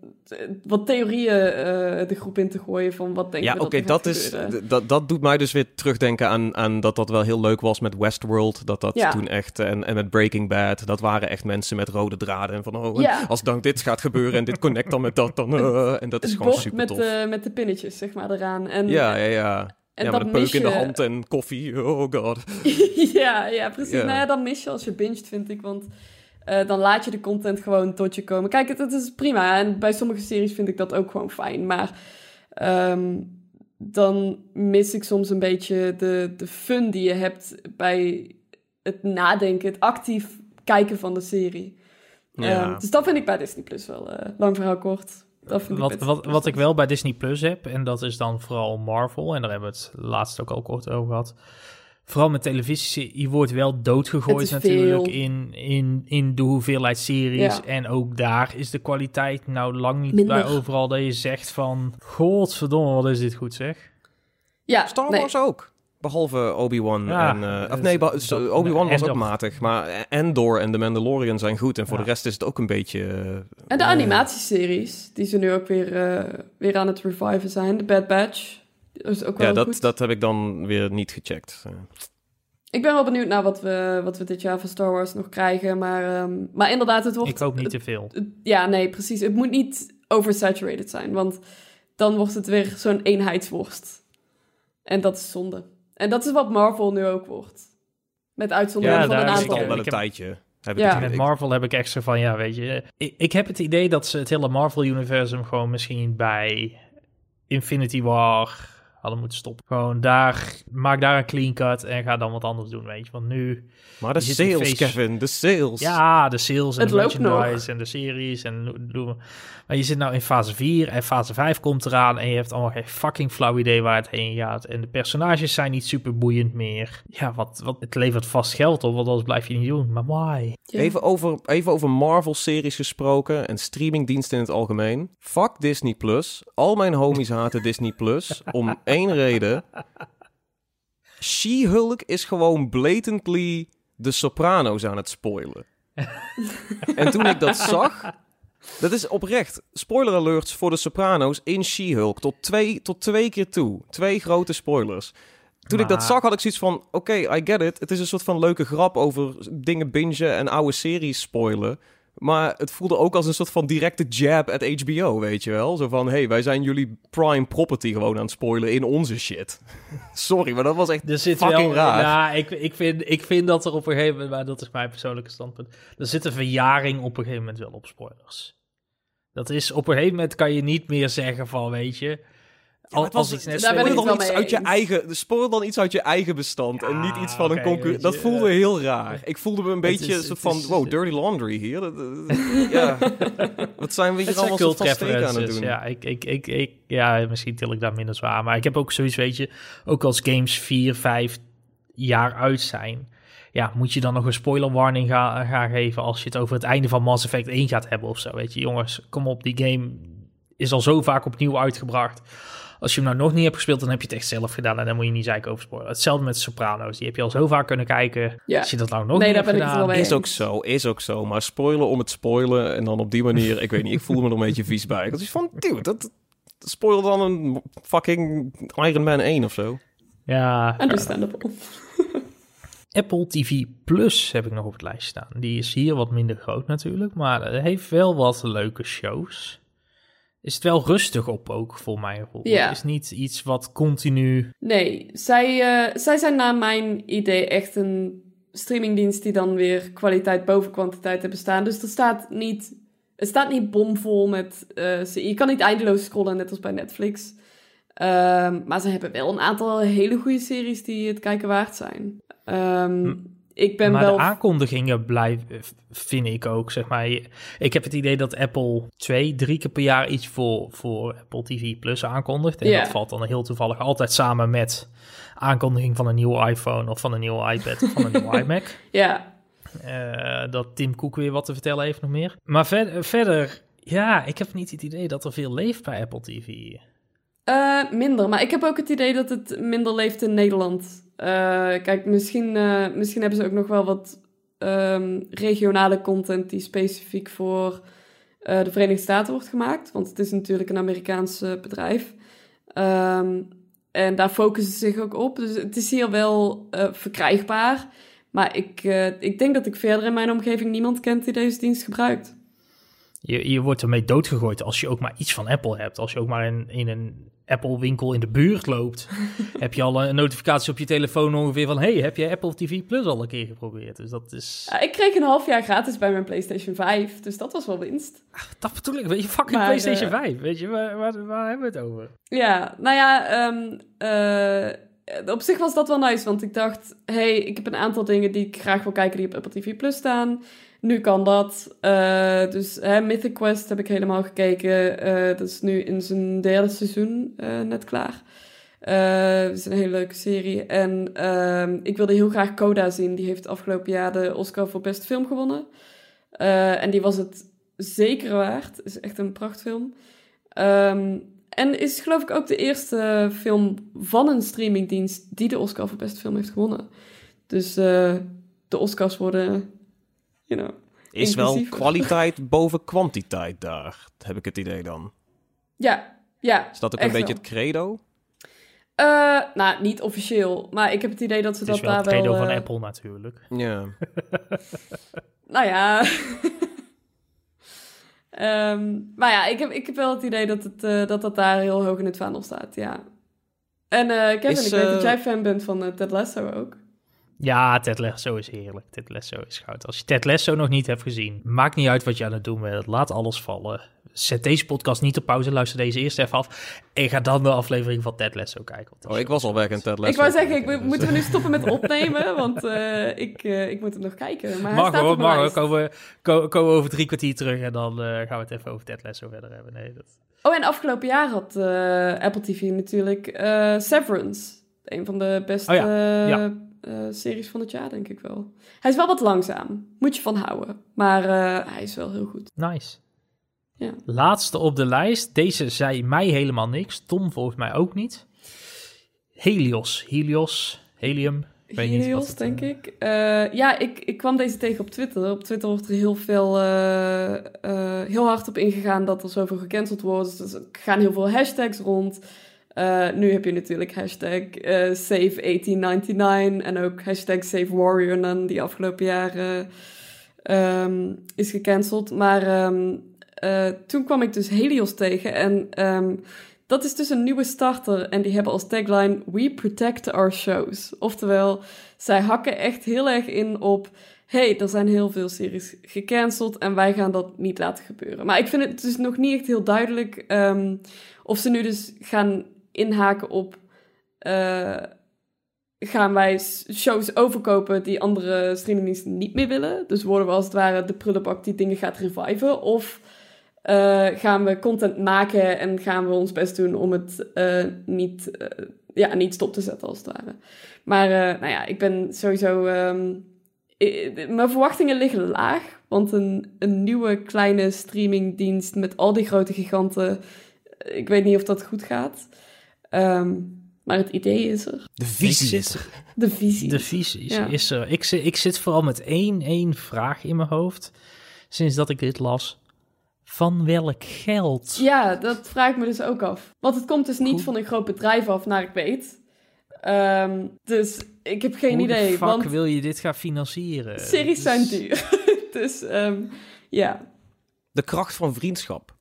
wat theorieën eh, de groep in te gooien van wat denk ja, je oké, dat, is, dat, dat doet mij dus weer terugdenken aan, aan dat dat wel heel leuk was met Westworld. Dat dat Ja. toen echt, en, en met Breaking Bad, dat waren echt mensen met rode draden. En van, oh, Ja. als dan dit gaat gebeuren en dit connect dan met dat, dan... *laughs* eh, en dat is gewoon super met, tof. de, met de pinnetjes, zeg maar, eraan. En, ja, ja, ja. en ja, dat met een peuk in de hand en koffie. Oh god. *laughs* ja, ja, precies. Ja. Nou ja, dan mis je als je binget, vind ik. Want eh, dan laat je de content gewoon tot je komen. Kijk, het, het is prima. En bij sommige series vind ik dat ook gewoon fijn. Maar ehm, dan mis ik soms een beetje de, de fun die je hebt bij het nadenken, het actief kijken van de serie. Ja. Ehm, dus dat vind ik bij Disney Plus wel. eh, lang verhaal kort. Dat vind ik wat, wat, wat ik wel bij Disney Plus heb, en dat is dan vooral Marvel, en daar hebben we het laatst ook al kort over gehad. Vooral met televisie, je wordt wel doodgegooid natuurlijk veel. in, in, in de hoeveelheid series. Ja. En ook daar is de kwaliteit nou lang niet Minder. bij overal dat je zegt van... Godverdomme, wat is dit goed zeg. Ja, Star nee. Wars ook. Behalve Obi-Wan Ja, en... eh, of nee, so- Obi-Wan was ook matig. Maar Endor en The Mandalorian zijn goed. En voor Ja. de rest is het ook een beetje... eh, En de eh, animatieseries, die ze nu ook weer, eh, weer aan het reviven zijn. De Bad Batch. Dat is ook wel Ja, dat, goed. dat heb ik dan weer niet gecheckt. Ik ben wel benieuwd naar wat we, wat we dit jaar van Star Wars nog krijgen. Maar, ehm, maar inderdaad, het wordt... Ik hoop niet te veel. ja, nee, precies. Het moet niet oversaturated zijn. Want dan wordt het weer zo'n eenheidsworst. En dat is zonde. En dat is wat Marvel nu ook wordt. Met uitzondering Ja, van een aantal. al wel een tijdje. Heb Ja. ik, Met Marvel heb ik echt zo van, ja, weet je... Ik, ik heb het idee dat ze het hele Marvel-universum gewoon misschien bij Infinity War hadden moeten stoppen. Gewoon daar, maak daar een clean cut en ga dan wat anders doen, weet je. Want nu, maar de sales, face- Kevin, de sales. ja, de sales en Het de merchandise en de series en do- doen. Maar je zit nou in fase 4 en fase 5 komt eraan en je hebt allemaal geen fucking flauw idee waar het heen gaat. En de personages zijn niet super boeiend meer. Ja, wat, wat, het levert vast geld op, want anders blijf je niet doen. Maar why? Ja. Even over, even over Marvel-series gesproken en streamingdiensten in het algemeen. Fuck Disney Plus. Al mijn homies haten Disney Plus. Om *laughs* één reden. She-Hulk is gewoon blatantly de Sopranos aan het spoilen. en toen ik dat zag... Dat is oprecht. Spoiler alerts voor de Sopranos in She-Hulk. Tot twee, tot twee keer toe. Twee grote spoilers. Toen ik dat zag, had ik zoiets van... Oké, I get it. Het is een soort van leuke grap over dingen bingen en oude series spoilen. Maar het voelde ook als een soort van directe jab at HBO, weet je wel? Zo van, hey, wij zijn jullie prime property gewoon aan het spoilen in onze shit. *laughs* Sorry, maar dat was echt Er zit fucking wel, raar. Ja, ik, ik, vind, ik vind dat er op een gegeven moment, maar dat is mijn persoonlijke standpunt, er zit een verjaring op een gegeven moment wel op spoilers. Dat is, op een gegeven moment kan je niet meer zeggen van, weet je, Ja, als, als was- iets net Daar ben ik dan iets uit je eigen, spoil dan iets uit je eigen bestand en niet iets van een concurrent. Dat voelde heel raar. Ik voelde me een beetje is- soort van, is- wow, dirty laundry hier. Dat- dat- *laughs* ja, wat zijn we hier allemaal zo vast aan het doen? Ja, ik, ik, ik, ik, ja, misschien til ik daar minder zwaar. Maar ik heb ook zoiets, weet je, ook als games 4, 5 jaar uit zijn. Ja, moet je dan nog een spoiler warning gaan, gaan geven als je het over het einde van Mass Effect 1 gaat hebben of zo. Weet je, jongens, kom op, die game is al zo vaak opnieuw uitgebracht. Als je hem nou nog niet hebt gespeeld, dan heb je het echt zelf gedaan. En dan moet je niet zeiken over. Hetzelfde met Sopranos. Die heb je al zo vaak kunnen kijken. Ja. Als je dat nou nog Nee, niet hebt ben ik het gedaan. Is ook zo, is ook zo. Maar spoilen om het spoilen en dan op die manier, ik weet niet, ik voel me er een beetje vies bij. Dat is van, dude, dat, spoil dan een fucking Iron Man 1 of zo. Ja, Understandable. *laughs* Apple TV Plus heb ik nog op het lijstje staan. Die is hier wat minder groot natuurlijk, maar het heeft wel wat leuke shows. Is het wel rustig op ook, voor gevoel. Ja. Het is niet iets wat continu... Nee, zij, eh, zij zijn naar mijn idee echt een streamingdienst die dan weer kwaliteit boven kwantiteit hebben staan. Dus er staat niet, het staat niet bomvol met... ze- je kan niet eindeloos scrollen, net als bij Netflix. Ehm, maar ze hebben wel een aantal hele goede series die het kijken waard zijn. Ehm, Hm. Ik ben maar wel... de aankondigingen blijven, vind ik ook, zeg maar. Ik heb het idee dat Apple twee, drie keer per jaar iets voor, voor Apple TV Plus aankondigt. En dat valt dan heel toevallig altijd samen met aankondiging van een nieuwe iPhone of van een nieuwe iPad of van een nieuwe *laughs* iMac. Ja, Eh, dat Tim Cook weer wat te vertellen heeft nog meer. Maar ver- verder, ja, ik heb niet het idee dat er veel leeft bij Apple TV. Eh, minder, maar ik heb ook het idee dat het minder leeft in Nederland. Eh, kijk, misschien, eh, misschien hebben ze ook nog wel wat ehm, regionale content die specifiek voor de Verenigde Staten wordt gemaakt. Want het is natuurlijk een Amerikaans bedrijf. Ehm, en daar focussen ze zich ook op. Dus het is hier wel verkrijgbaar. Maar ik, ik denk dat ik verder in mijn omgeving niemand kent die deze dienst gebruikt. Je, je wordt ermee doodgegooid als je ook maar iets van Apple hebt. Als je ook maar in, in een Apple-winkel in de buurt loopt, *laughs* heb je al een notificatie op je telefoon ongeveer van... hey, heb je Apple TV Plus al een keer geprobeerd? Dus dat is... Ja, ik kreeg een half jaar gratis bij mijn PlayStation 5, dus dat was wel winst. Dat bedoel ik, weet je, fucking Maar, PlayStation eh, 5. Weet je, waar, waar, waar hebben we het over? Ja, nou ja, ehm, eh, op zich was dat wel nice, want ik dacht, hey, ik heb een aantal dingen die ik graag wil kijken die op Apple TV Plus staan. Nu kan dat. Eh, dus hè, Mythic Quest heb ik helemaal gekeken. Eh, dat is nu in zijn derde seizoen eh, net klaar. Het is een hele leuke serie. En ehm, ik wilde heel graag Coda zien. Die heeft afgelopen jaar de Oscar voor beste film gewonnen. En die was het zeker waard. Is echt een prachtfilm. Ehm, en is geloof ik ook de eerste film van een streamingdienst die de Oscar voor beste film heeft gewonnen. Dus de Oscars worden, you know. Is wel kwaliteit boven kwantiteit daar, heb ik het idee dan. Ja, ja. Is dat ook een beetje wel. het credo? Eh, nou, niet officieel, maar ik heb het idee dat ze Het is dat wel daar het credo wel... van eh, Apple natuurlijk. Ja. *laughs* Nou ja. *laughs* Ehm, maar ja, ik heb, ik heb wel het idee dat het, eh, dat, dat daar heel hoog in het vaandel staat, ja. En eh Kevin, Is, ik weet dat jij fan bent van Ted Lasso ook. Ja, Ted Lasso is heerlijk. Ted Lasso is goud. Als je Ted Lasso nog niet hebt gezien, maakt niet uit wat je aan het doen bent. Laat alles vallen. Zet deze podcast niet op pauze, luister deze eerst even af. En ga dan de aflevering van Ted Lasso kijken. Oh, ik was al weg in Ted Lasso. ik wou zeggen, ik, moeten we nu stoppen met opnemen? *laughs* Want eh, ik, eh, ik moet hem nog kijken. Maar hij Mag staat hoor, op mijn mag hoor. lijst. Komen, ko- komen we over drie kwartier terug en dan eh, gaan we het even over Ted Lasso verder hebben. Nee, dat... Oh, en afgelopen jaar had eh, Apple TV natuurlijk eh, Severance. Een van de beste Oh ja, ja. Eh, series van het jaar, denk ik wel. Hij is wel wat langzaam. Moet je van houden. Maar eh, hij is wel heel goed. Nice. Ja. Laatste op de lijst. Deze zei mij helemaal niks. Tom volgens mij ook niet. Helios. Helios. Helium. Ik weet niet Helios, wat het, denk eh, ik. Ja, ik, ik kwam deze tegen op Twitter. Op Twitter wordt er heel veel, heel hard op ingegaan dat er zoveel gecanceld wordt. Dus er gaan heel veel hashtags rond. Eh, nu heb je natuurlijk hashtag eh, Save1899 en ook hashtag Save Warrior die afgelopen jaar ehm, is gecanceld. Maar ehm, eh, toen kwam ik dus Helios tegen en ehm, dat is dus een nieuwe starter en die hebben als tagline We protect our shows. Oftewel, zij hakken echt heel erg in op hey, er zijn heel veel series gecanceld en wij gaan dat niet laten gebeuren. Maar ik vind het dus nog niet echt heel duidelijk of ze nu dus gaan inhaken op eh, gaan wij shows overkopen die andere streamingdiensten niet meer willen. Dus worden we als het ware de prullenbak die dingen gaat reviven of eh, gaan we content maken en gaan we ons best doen om het eh, niet, ja, niet stop te zetten als het ware. Maar nou ja, ik ben sowieso. ehm, eh, mijn verwachtingen liggen laag. Want een, een nieuwe kleine streamingdienst met al die grote giganten. Ik weet niet of dat goed gaat. Ehm, maar het idee is er. De visie zit- is er. De visie. De visie Ja. is er. Ik, zit- ik zit vooral met één, één vraag in mijn hoofd. Sinds dat ik dit las. Van welk geld? Ja, dat vraag ik me dus ook af. Want het komt dus niet Hoe- van een groot bedrijf af, naar ik weet. Ehm, dus ik heb geen Hoe idee. de fuck want wil je dit gaan financieren? series zijn Dus- duur. *laughs* dus ehm, ja, De kracht van vriendschap.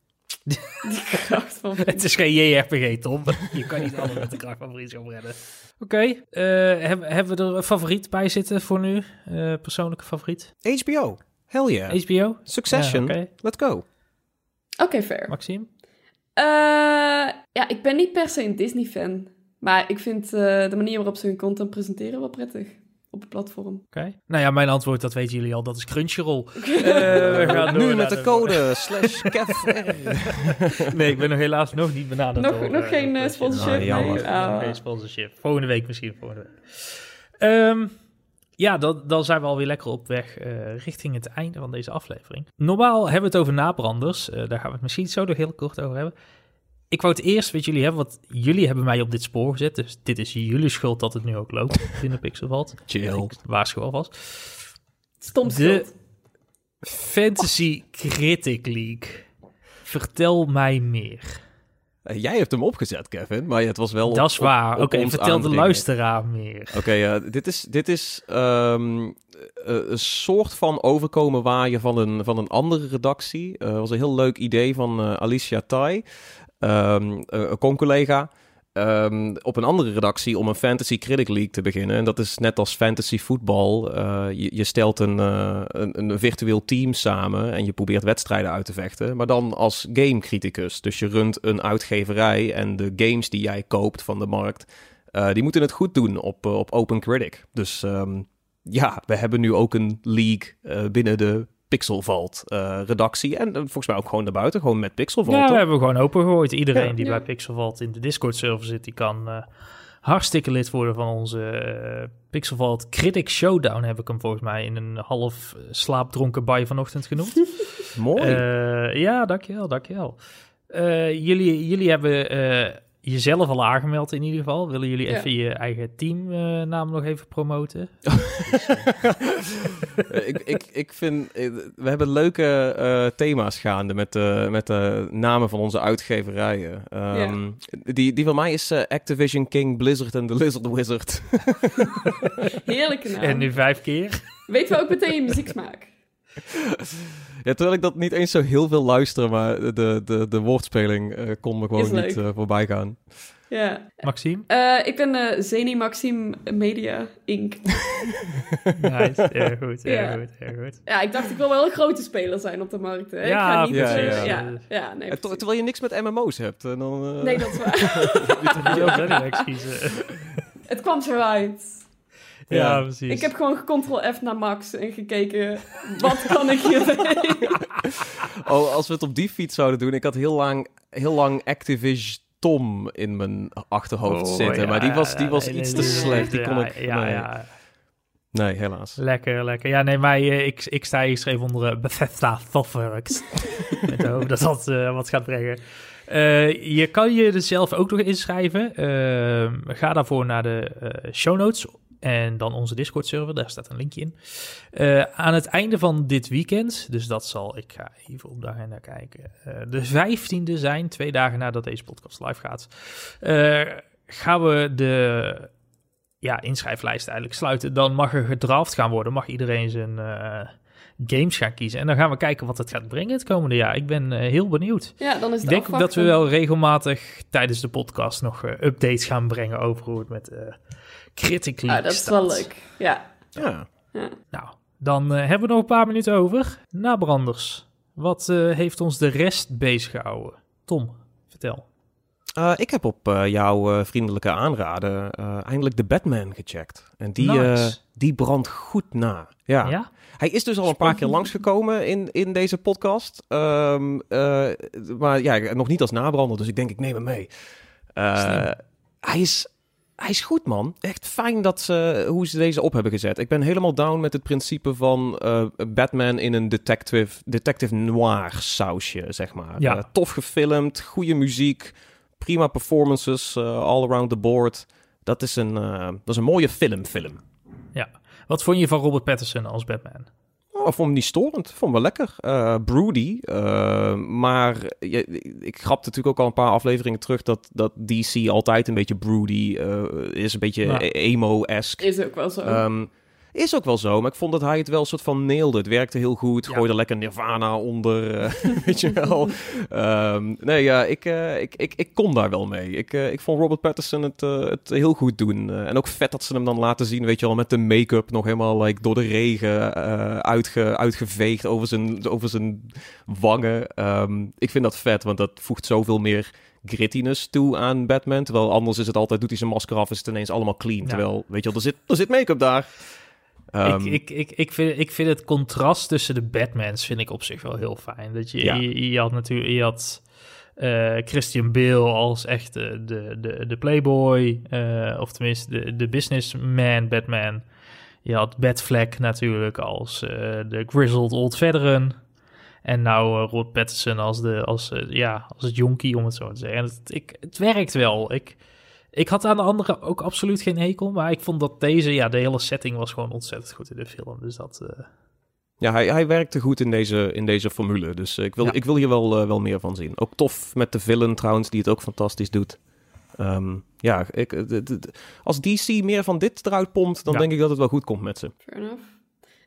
Die kracht van... *laughs* Het is geen JRPG, Tom. Je kan niet alles met de kracht van vriendschap redden. Oké, eh, hebben, hebben we er een favoriet bij zitten voor nu? Eh, persoonlijke favoriet? HBO. Hell yeah. HBO? Succession. Ja, Let's go. Oké, fair. Maxime? Eh, ja, ik ben niet per se een Disney-fan. Maar ik vind eh, de manier waarop ze hun content presenteren wel prettig. Op het platform. Oké. Nou ja, mijn antwoord, dat weten jullie al, dat is Crunchyroll. *laughs* Eh, we gaan nu met de code *laughs* slash. *laughs* Nee, ik ben nog helaas nog niet benaderd. Nog- door, nog eh, geen, Crunchyroll. sponsorship? Ah, jammer. Nee, Ah. nog geen sponsorship. Volgende week misschien, volgende week. Ehm, ja, dan, dan zijn we alweer lekker op weg eh, richting het einde van deze aflevering. Normaal hebben we het over nabranders. Daar gaan we het misschien zo nog heel kort over hebben. Ik wou het eerst met jullie hebben, want jullie hebben mij op dit spoor gezet. Dus dit is jullie schuld dat het nu ook loopt binnen Pixelvalt. *laughs* Chill. Waarschuw alvast. Stom De- schuld. Fantasy Critic League. Vertel mij meer. Eh, Jij hebt hem opgezet, Kevin, maar het was wel. op- Dat is waar. Oké, vertel de luisteraar meer. Oké, ja, dit is, dit is ehm, eh, een soort van overkomen waaien van een, van een andere redactie. Het was een heel leuk idee van eh, Alicia Tai, ehm, eh, een con-collega. ehm, op een andere redactie om een Fantasy Critic League te beginnen. En dat is net als fantasy voetbal. Eh, je, stelt een, eh, een, een virtueel team samen en je probeert wedstrijden uit te vechten. Maar dan als gamecriticus. Dus je runt een uitgeverij en de games die jij koopt van de markt, die moeten het goed doen op, op Open Critic. Dus ehm, ja, we hebben nu ook een league binnen de Pixelvault eh, redactie. En eh, volgens mij ook gewoon naar buiten, gewoon met Pixelvault. Ja, we hebben gewoon open gegooid. Iedereen Ja. die Ja. bij Pixelvault in de Discord-server zit, die kan eh, hartstikke lid worden van onze eh, Pixelvault Critic Showdown. Heb ik hem volgens mij in een half slaapdronken baai vanochtend genoemd. *laughs* Mooi. Eh, ja, dankjewel, dankjewel. Eh jullie, jullie hebben eh, jezelf al aangemeld in ieder geval. Willen jullie Ja. even je eigen teamnaam nog even promoten? *laughs* Eh, ik, ik, ik vind, eh, we hebben leuke eh, thema's gaande met, de met de namen van onze uitgeverijen. Ehm, die, die van mij is eh, Activision King Blizzard en The Lizard Wizard. *laughs* Heerlijke naam. En nu vijf keer. Weten we ook meteen je muzieksmaak. Ja, terwijl ik dat niet eens zo heel veel luister, maar de, de, de woordspeling eh, kon me gewoon niet eh, voorbij gaan. Ja. Maxime? Eh, ik ben eh Zeni Maxime Media Inc. *laughs* Nice, erg goed, erg Ja. goed, erg goed. Ja, ik dacht ik wil wel een grote speler zijn op de markt. Hè. Ja, ik ga niet... ja, ja. ja, ja, nee, ter- terwijl je niks met MMO's hebt. En dan, eh, Nee, dat is waar. *laughs* Moet je ook kiezen. Het kwam zo uit. Ja, Ja. precies. Ik heb gewoon Ctrl F naar Max en gekeken, wat kan ik hiermee? *laughs* Oh, als we het op die fiets zouden doen. Ik had heel lang, heel lang Activision Tom in mijn achterhoofd Oh, zitten. ja, maar die was, die was nee, iets nee, te nee, slecht. Die ja, kon ik... Ja, nee. ja. nee, helaas. Lekker, lekker. Ja, nee, maar eh, ik, ik sta hier geschreven onder eh, Bethesda Softworks. *laughs* Met de hoop dat dat eh, wat gaat brengen. Eh, je kan je er zelf ook nog inschrijven. Ehm, ga daarvoor naar de eh, show notes en dan onze Discord-server. Daar staat een linkje in. Eh, aan het einde van dit weekend, dus dat zal, ik ga even op de agenda kijken. eh, de 15e zijn, twee dagen nadat deze podcast live gaat. eh, gaan we de ja, inschrijflijst eigenlijk sluiten. Dan mag er gedraft gaan worden. Mag iedereen zijn games gaan kiezen. En dan gaan we kijken wat het gaat brengen het komende jaar. Ik ben heel benieuwd. Ja, dan is het Ik denk ook dat we wel regelmatig tijdens de podcast nog updates gaan brengen over hoe het met eh Critic League Ah, dat is wel leuk. Ja. Ja. ja. Nou, dan eh, hebben we nog een paar minuten over. Nabranders, wat eh, heeft ons de rest bezig gehouden? Tom, vertel. Eh, ik heb op eh, jouw eh, vriendelijke aanraden eh, eindelijk de Batman gecheckt. En die, Nice. eh, die brandt goed na. Ja. Ja? Hij is dus al een paar keer langsgekomen in, in deze podcast. Ehm, eh, maar ja, nog niet als nabrander, dus ik denk ik neem hem mee. Eh, hij is... hij is goed, man. Echt fijn dat ze, hoe ze deze op hebben gezet. Ik ben helemaal down met het principe van uh, Batman in een detective, detective noir sausje, zeg maar. Ja. Uh, tof gefilmd, goede muziek, prima performances uh, all around the board. Dat is een, dat is een mooie film, film. Ja. Wat vond je van Robert Pattinson als Batman? Oh, ik vond hem niet storend. Ik vond hem wel lekker. Uh, broody. Uh, maar je, ik grapte natuurlijk ook al een paar afleveringen terug dat, dat DC altijd een beetje broody uh, is. Een beetje Ja. emo-esque. Is ook wel zo. Ehm, is ook wel zo, maar ik vond dat hij het wel een soort van nailde. Het werkte heel goed. Ja. Gooide er lekker Nirvana onder, eh, *laughs* weet je wel. Ehm, nee, ja, ik, eh, ik, ik, ik kon daar wel mee. Ik, eh, ik vond Robert Pattinson het, het heel goed doen. En ook vet dat ze hem dan laten zien, weet je wel, met de make-up nog helemaal like, door de regen uitge, uitgeveegd over zijn, over zijn wangen. Ehm, ik vind dat vet, want dat voegt zoveel meer grittiness toe aan Batman. Terwijl anders is het altijd, doet hij zijn masker af, is het ineens allemaal clean. Ja. Terwijl, weet je wel, er zit, er zit make-up daar. Ehm, ik, ik, ik, ik, vind, ik vind het contrast tussen de Batmans vind ik op zich wel heel fijn. Dat je, Ja. je, je had natuurlijk je had, eh, Christian Bale als echt de, de, de, de playboy, eh, of tenminste de, de businessman Batman. Je had Batfleck natuurlijk als eh, de grizzled old veteran. En nou Rod Pattinson als, de, als, ja, als het jonkie, om het zo te zeggen. En het, ik, het werkt wel. Ik, ik had aan de andere ook absoluut geen hekel. Maar ik vond dat deze, ja, de hele setting was gewoon ontzettend goed in de film. Dus dat... eh, Ja, hij, hij werkte goed in deze, in deze formule. Dus eh, ik wil, Ja. ik wil hier wel, eh, wel meer van zien. Ook tof met de villain trouwens, die het ook fantastisch doet. Ehm, ja, ik, d- d- d- als DC meer van dit eruit pompt, dan Ja. denk ik dat het wel goed komt met ze. Fair enough.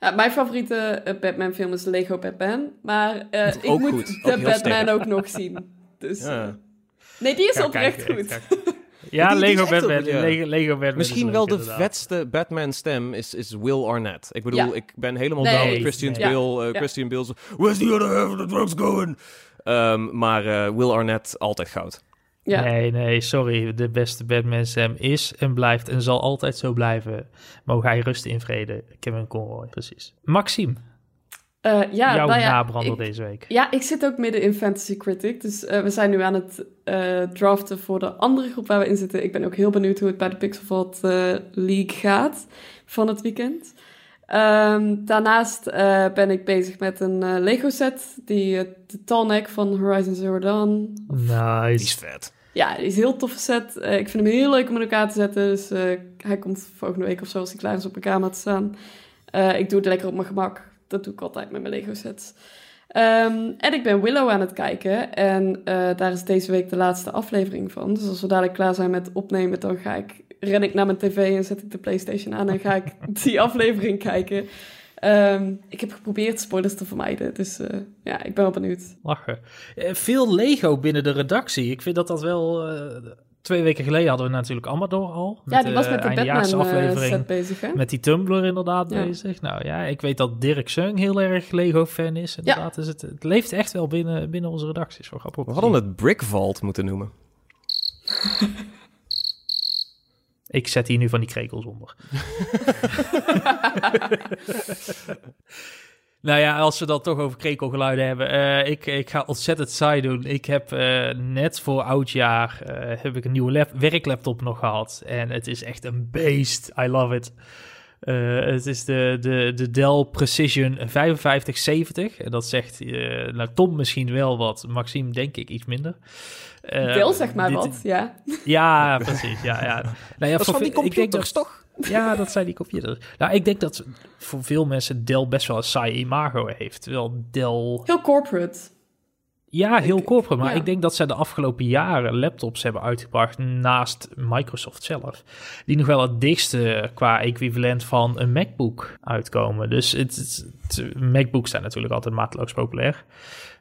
Ja, mijn favoriete Batman-film is Lego Batman. Maar eh, ik Ook moet goed. de Ook Batman sterk. ook nog zien. Dus, Ja. nee, die is oprecht kijken, goed. Ga- Ja, Die- Lego Batman. ja. Lego, Lego Batman Misschien is wel leuk, de inderdaad. vetste Batman-stem is, is Will Arnett. Ik bedoel, Ja. ik ben helemaal Nee. down met Christian Nee. Bale. eh, Ja. Christian where's the other half of the drugs going? Ehm, maar eh, Will Arnett, altijd goud. Ja. Nee, nee, sorry. De beste Batman Sam is en blijft en zal altijd zo blijven. Mogen hij rusten in vrede. Kevin Conroy, precies. Maxime, Eh, ja, jouw nou ja, nabrander ik- deze week. Ja, ik zit ook midden in Fantasy Critic. Dus eh, we zijn nu aan het eh, draften voor de andere groep waar we in zitten. Ik ben ook heel benieuwd hoe het bij de Pixelvault eh, League gaat van het weekend. Ehm, daarnaast eh, ben ik bezig met een Lego set. Die, de Tallneck van Horizon Zero Dawn. Die is Nice. vet. Ja, die is een heel toffe set. Eh, ik vind hem heel leuk om in elkaar te zetten. Dus eh, hij komt volgende week of zo als hij klaar is op mijn kamer te staan. Eh, ik doe het lekker op mijn gemak. Dat doe ik altijd met mijn Lego sets. Ehm, en ik ben Willow aan het kijken. En eh, daar is deze week de laatste aflevering van. Dus als we dadelijk klaar zijn met opnemen, dan ga ik, ren ik naar mijn tv en zet ik de PlayStation aan en ga ik *laughs* die aflevering kijken. Ehm, ik heb geprobeerd spoilers te vermijden. Dus eh, ja, ik ben wel benieuwd. Lachen. Eh, veel Lego binnen de redactie. Ik vind dat dat wel... twee weken geleden hadden we natuurlijk Amador al. ja, die was met de eindjaars Batman eh, bezig, hè? Met die Tumblr inderdaad Ja. bezig. Nou ja, ik weet dat Dirk Seung heel erg Lego-fan is. Inderdaad, dus het, het leeft echt wel binnen, binnen onze redacties. Voor grappig. We hadden het Brick Vault moeten noemen. *laughs* Ik zet hier nu van die krekels onder. *laughs* nou ja, als we dan toch over krekelgeluiden hebben. eh, ik, ik ga ontzettend saai doen. Ik heb eh, net voor oudjaar eh, heb ik een nieuwe lap- werklaptop nog gehad. En het is echt een beest. I love it. Het is de, de, de Dell Precision 5570. En dat zegt nou, Tom misschien wel wat. Maxime denk ik iets minder. Eh, Deel zeg maar dit- wat, ja. Ja, precies. Ja, ja. *laughs* Nou ja, Dat is van die ve- ik denk computers, dat- toch? Ja, dat zijn die computers. Nou, ik denk dat voor veel mensen Dell best wel een saai imago heeft. Terwijl Dell... Heel corporate. Ja, heel corporate. Maar Ja. ik denk dat zij de afgelopen jaren laptops hebben uitgebracht naast Microsoft zelf. Die nog wel het dichtste qua equivalent van een MacBook uitkomen. Dus het, het, het- MacBooks zijn natuurlijk altijd mateloos populair.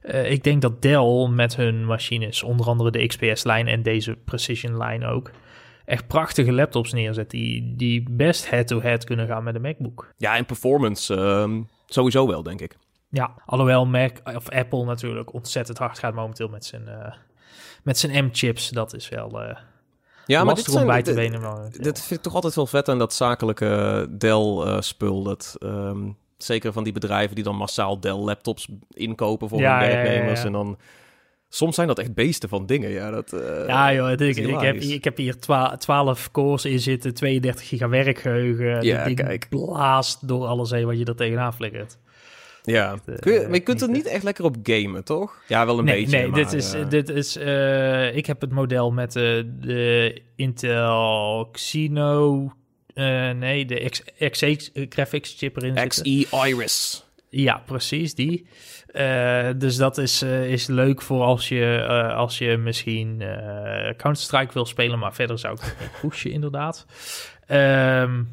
Eh, ik denk dat Dell met hun machines, onder andere de XPS-lijn en deze Precision-lijn ook, echt prachtige laptops neerzet die, die best head-to-head kunnen gaan met een MacBook. Ja, en performance ehm, sowieso wel, denk ik. Ja, alhoewel Mac of Apple natuurlijk ontzettend hard gaat momenteel met zijn, eh, met zijn M-chips. Dat is wel eh Ja, maar dit zijn, bij te dit- benen. momenteel. Dit vind ik toch altijd wel vet aan dat zakelijke Dell-spul. dat ehm, zeker van die bedrijven die dan massaal Dell-laptops inkopen voor Ja, hun ja, werknemers. ja. En dan Soms zijn dat echt beesten van dingen, ja. Dat, uh, ja, joh, ik, heb, ik heb hier 12 cores in zitten, 32 giga werkgeheugen. Ja, ding kijk. blaast door alles heen wat je er tegenaan flikkert. Ja, eh, Kun je, maar je kunt er niet niet echt lekker op gamen, toch? Ja, wel een nee, beetje, nee, maar, dit is, eh, dit is eh, ik heb het model met eh, de Intel Xeno, eh, nee, de X, X8 graphics chip erin. XE Iris. Ja, precies, die. Eh, dus dat is, eh, is leuk voor als je, eh, als je misschien eh, Counter-Strike wil spelen, maar verder zou ik het niet pushen, inderdaad. Ehm,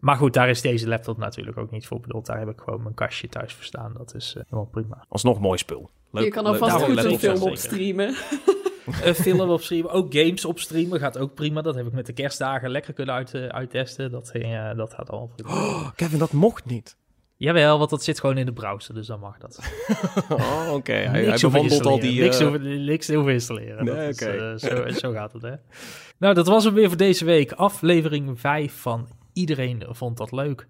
maar goed, daar is deze laptop natuurlijk ook niet voor bedoeld. Daar heb ik gewoon mijn kastje thuis voor staan. Dat is eh, helemaal prima. Alsnog mooi spul. Leuk, je kan alvast goed een film zeker. opstreamen. *laughs* Eh filmen op streamen, ook games op streamen gaat ook prima. Dat heb ik met de kerstdagen lekker kunnen uit, uittesten. Dat, eh, dat gaat allemaal prima. Oh, Kevin, dat mocht niet. Jawel, want dat zit gewoon in de browser, dus dan mag dat. *laughs* Oh, oké. Hij, hij bewandelt al die... Niks, eh, hoeven, niks hoeven installeren. Nee, Dat is, oké. eh, zo, *laughs* zo gaat het, hè. Nou, dat was hem weer voor deze week. Aflevering 5 van Iedereen Vond Dat Leuk.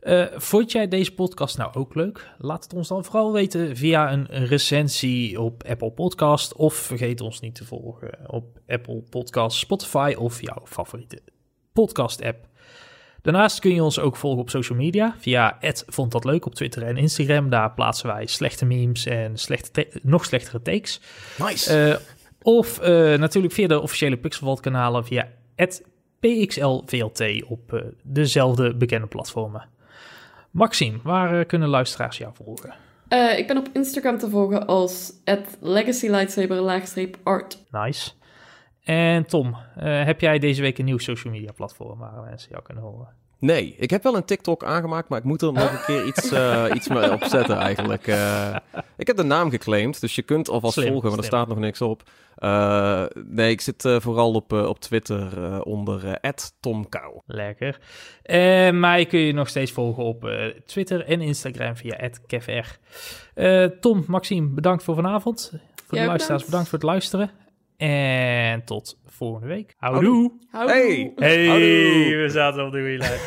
Eh, vond jij deze podcast nou ook leuk? Laat het ons dan vooral weten via een recensie op Apple Podcast. Of vergeet ons niet te volgen op Apple Podcast, Spotify of jouw favoriete podcast-app. Daarnaast kun je ons ook volgen op social media via vond dat leuk op Twitter en Instagram. Daar plaatsen wij slechte memes en slechte nog slechtere takes. Nice. Eh, of eh, natuurlijk via de officiële Pixelvault kanalen via PXLVLT op eh, dezelfde bekende platformen. Maxime, waar kunnen luisteraars jou volgen? Eh, ik ben op Instagram te volgen als legacylightsaber-art. Nice. En Tom, eh, heb jij deze week een nieuw social media platform waar mensen jou kunnen horen? Nee, ik heb wel een TikTok aangemaakt, maar ik moet er nog een keer iets, *laughs* eh, iets mee op zetten eigenlijk. Eh, ik heb de naam geclaimd, dus je kunt alvast Slim, volgen, maar er staat nog niks op. Eh, nee, ik zit eh, vooral op, op Twitter eh, onder @tomkou. Lekker. En mij kun je nog steeds volgen op eh, Twitter en Instagram via @kevr. Eh Tom, Maxime, bedankt voor vanavond. Voor de Ja, luisteraars, bedankt. bedankt voor het luisteren. En tot volgende week. Houdoe. Houdoe. Hey! Hey, Houdoe. we zaten op de wheelie. *laughs*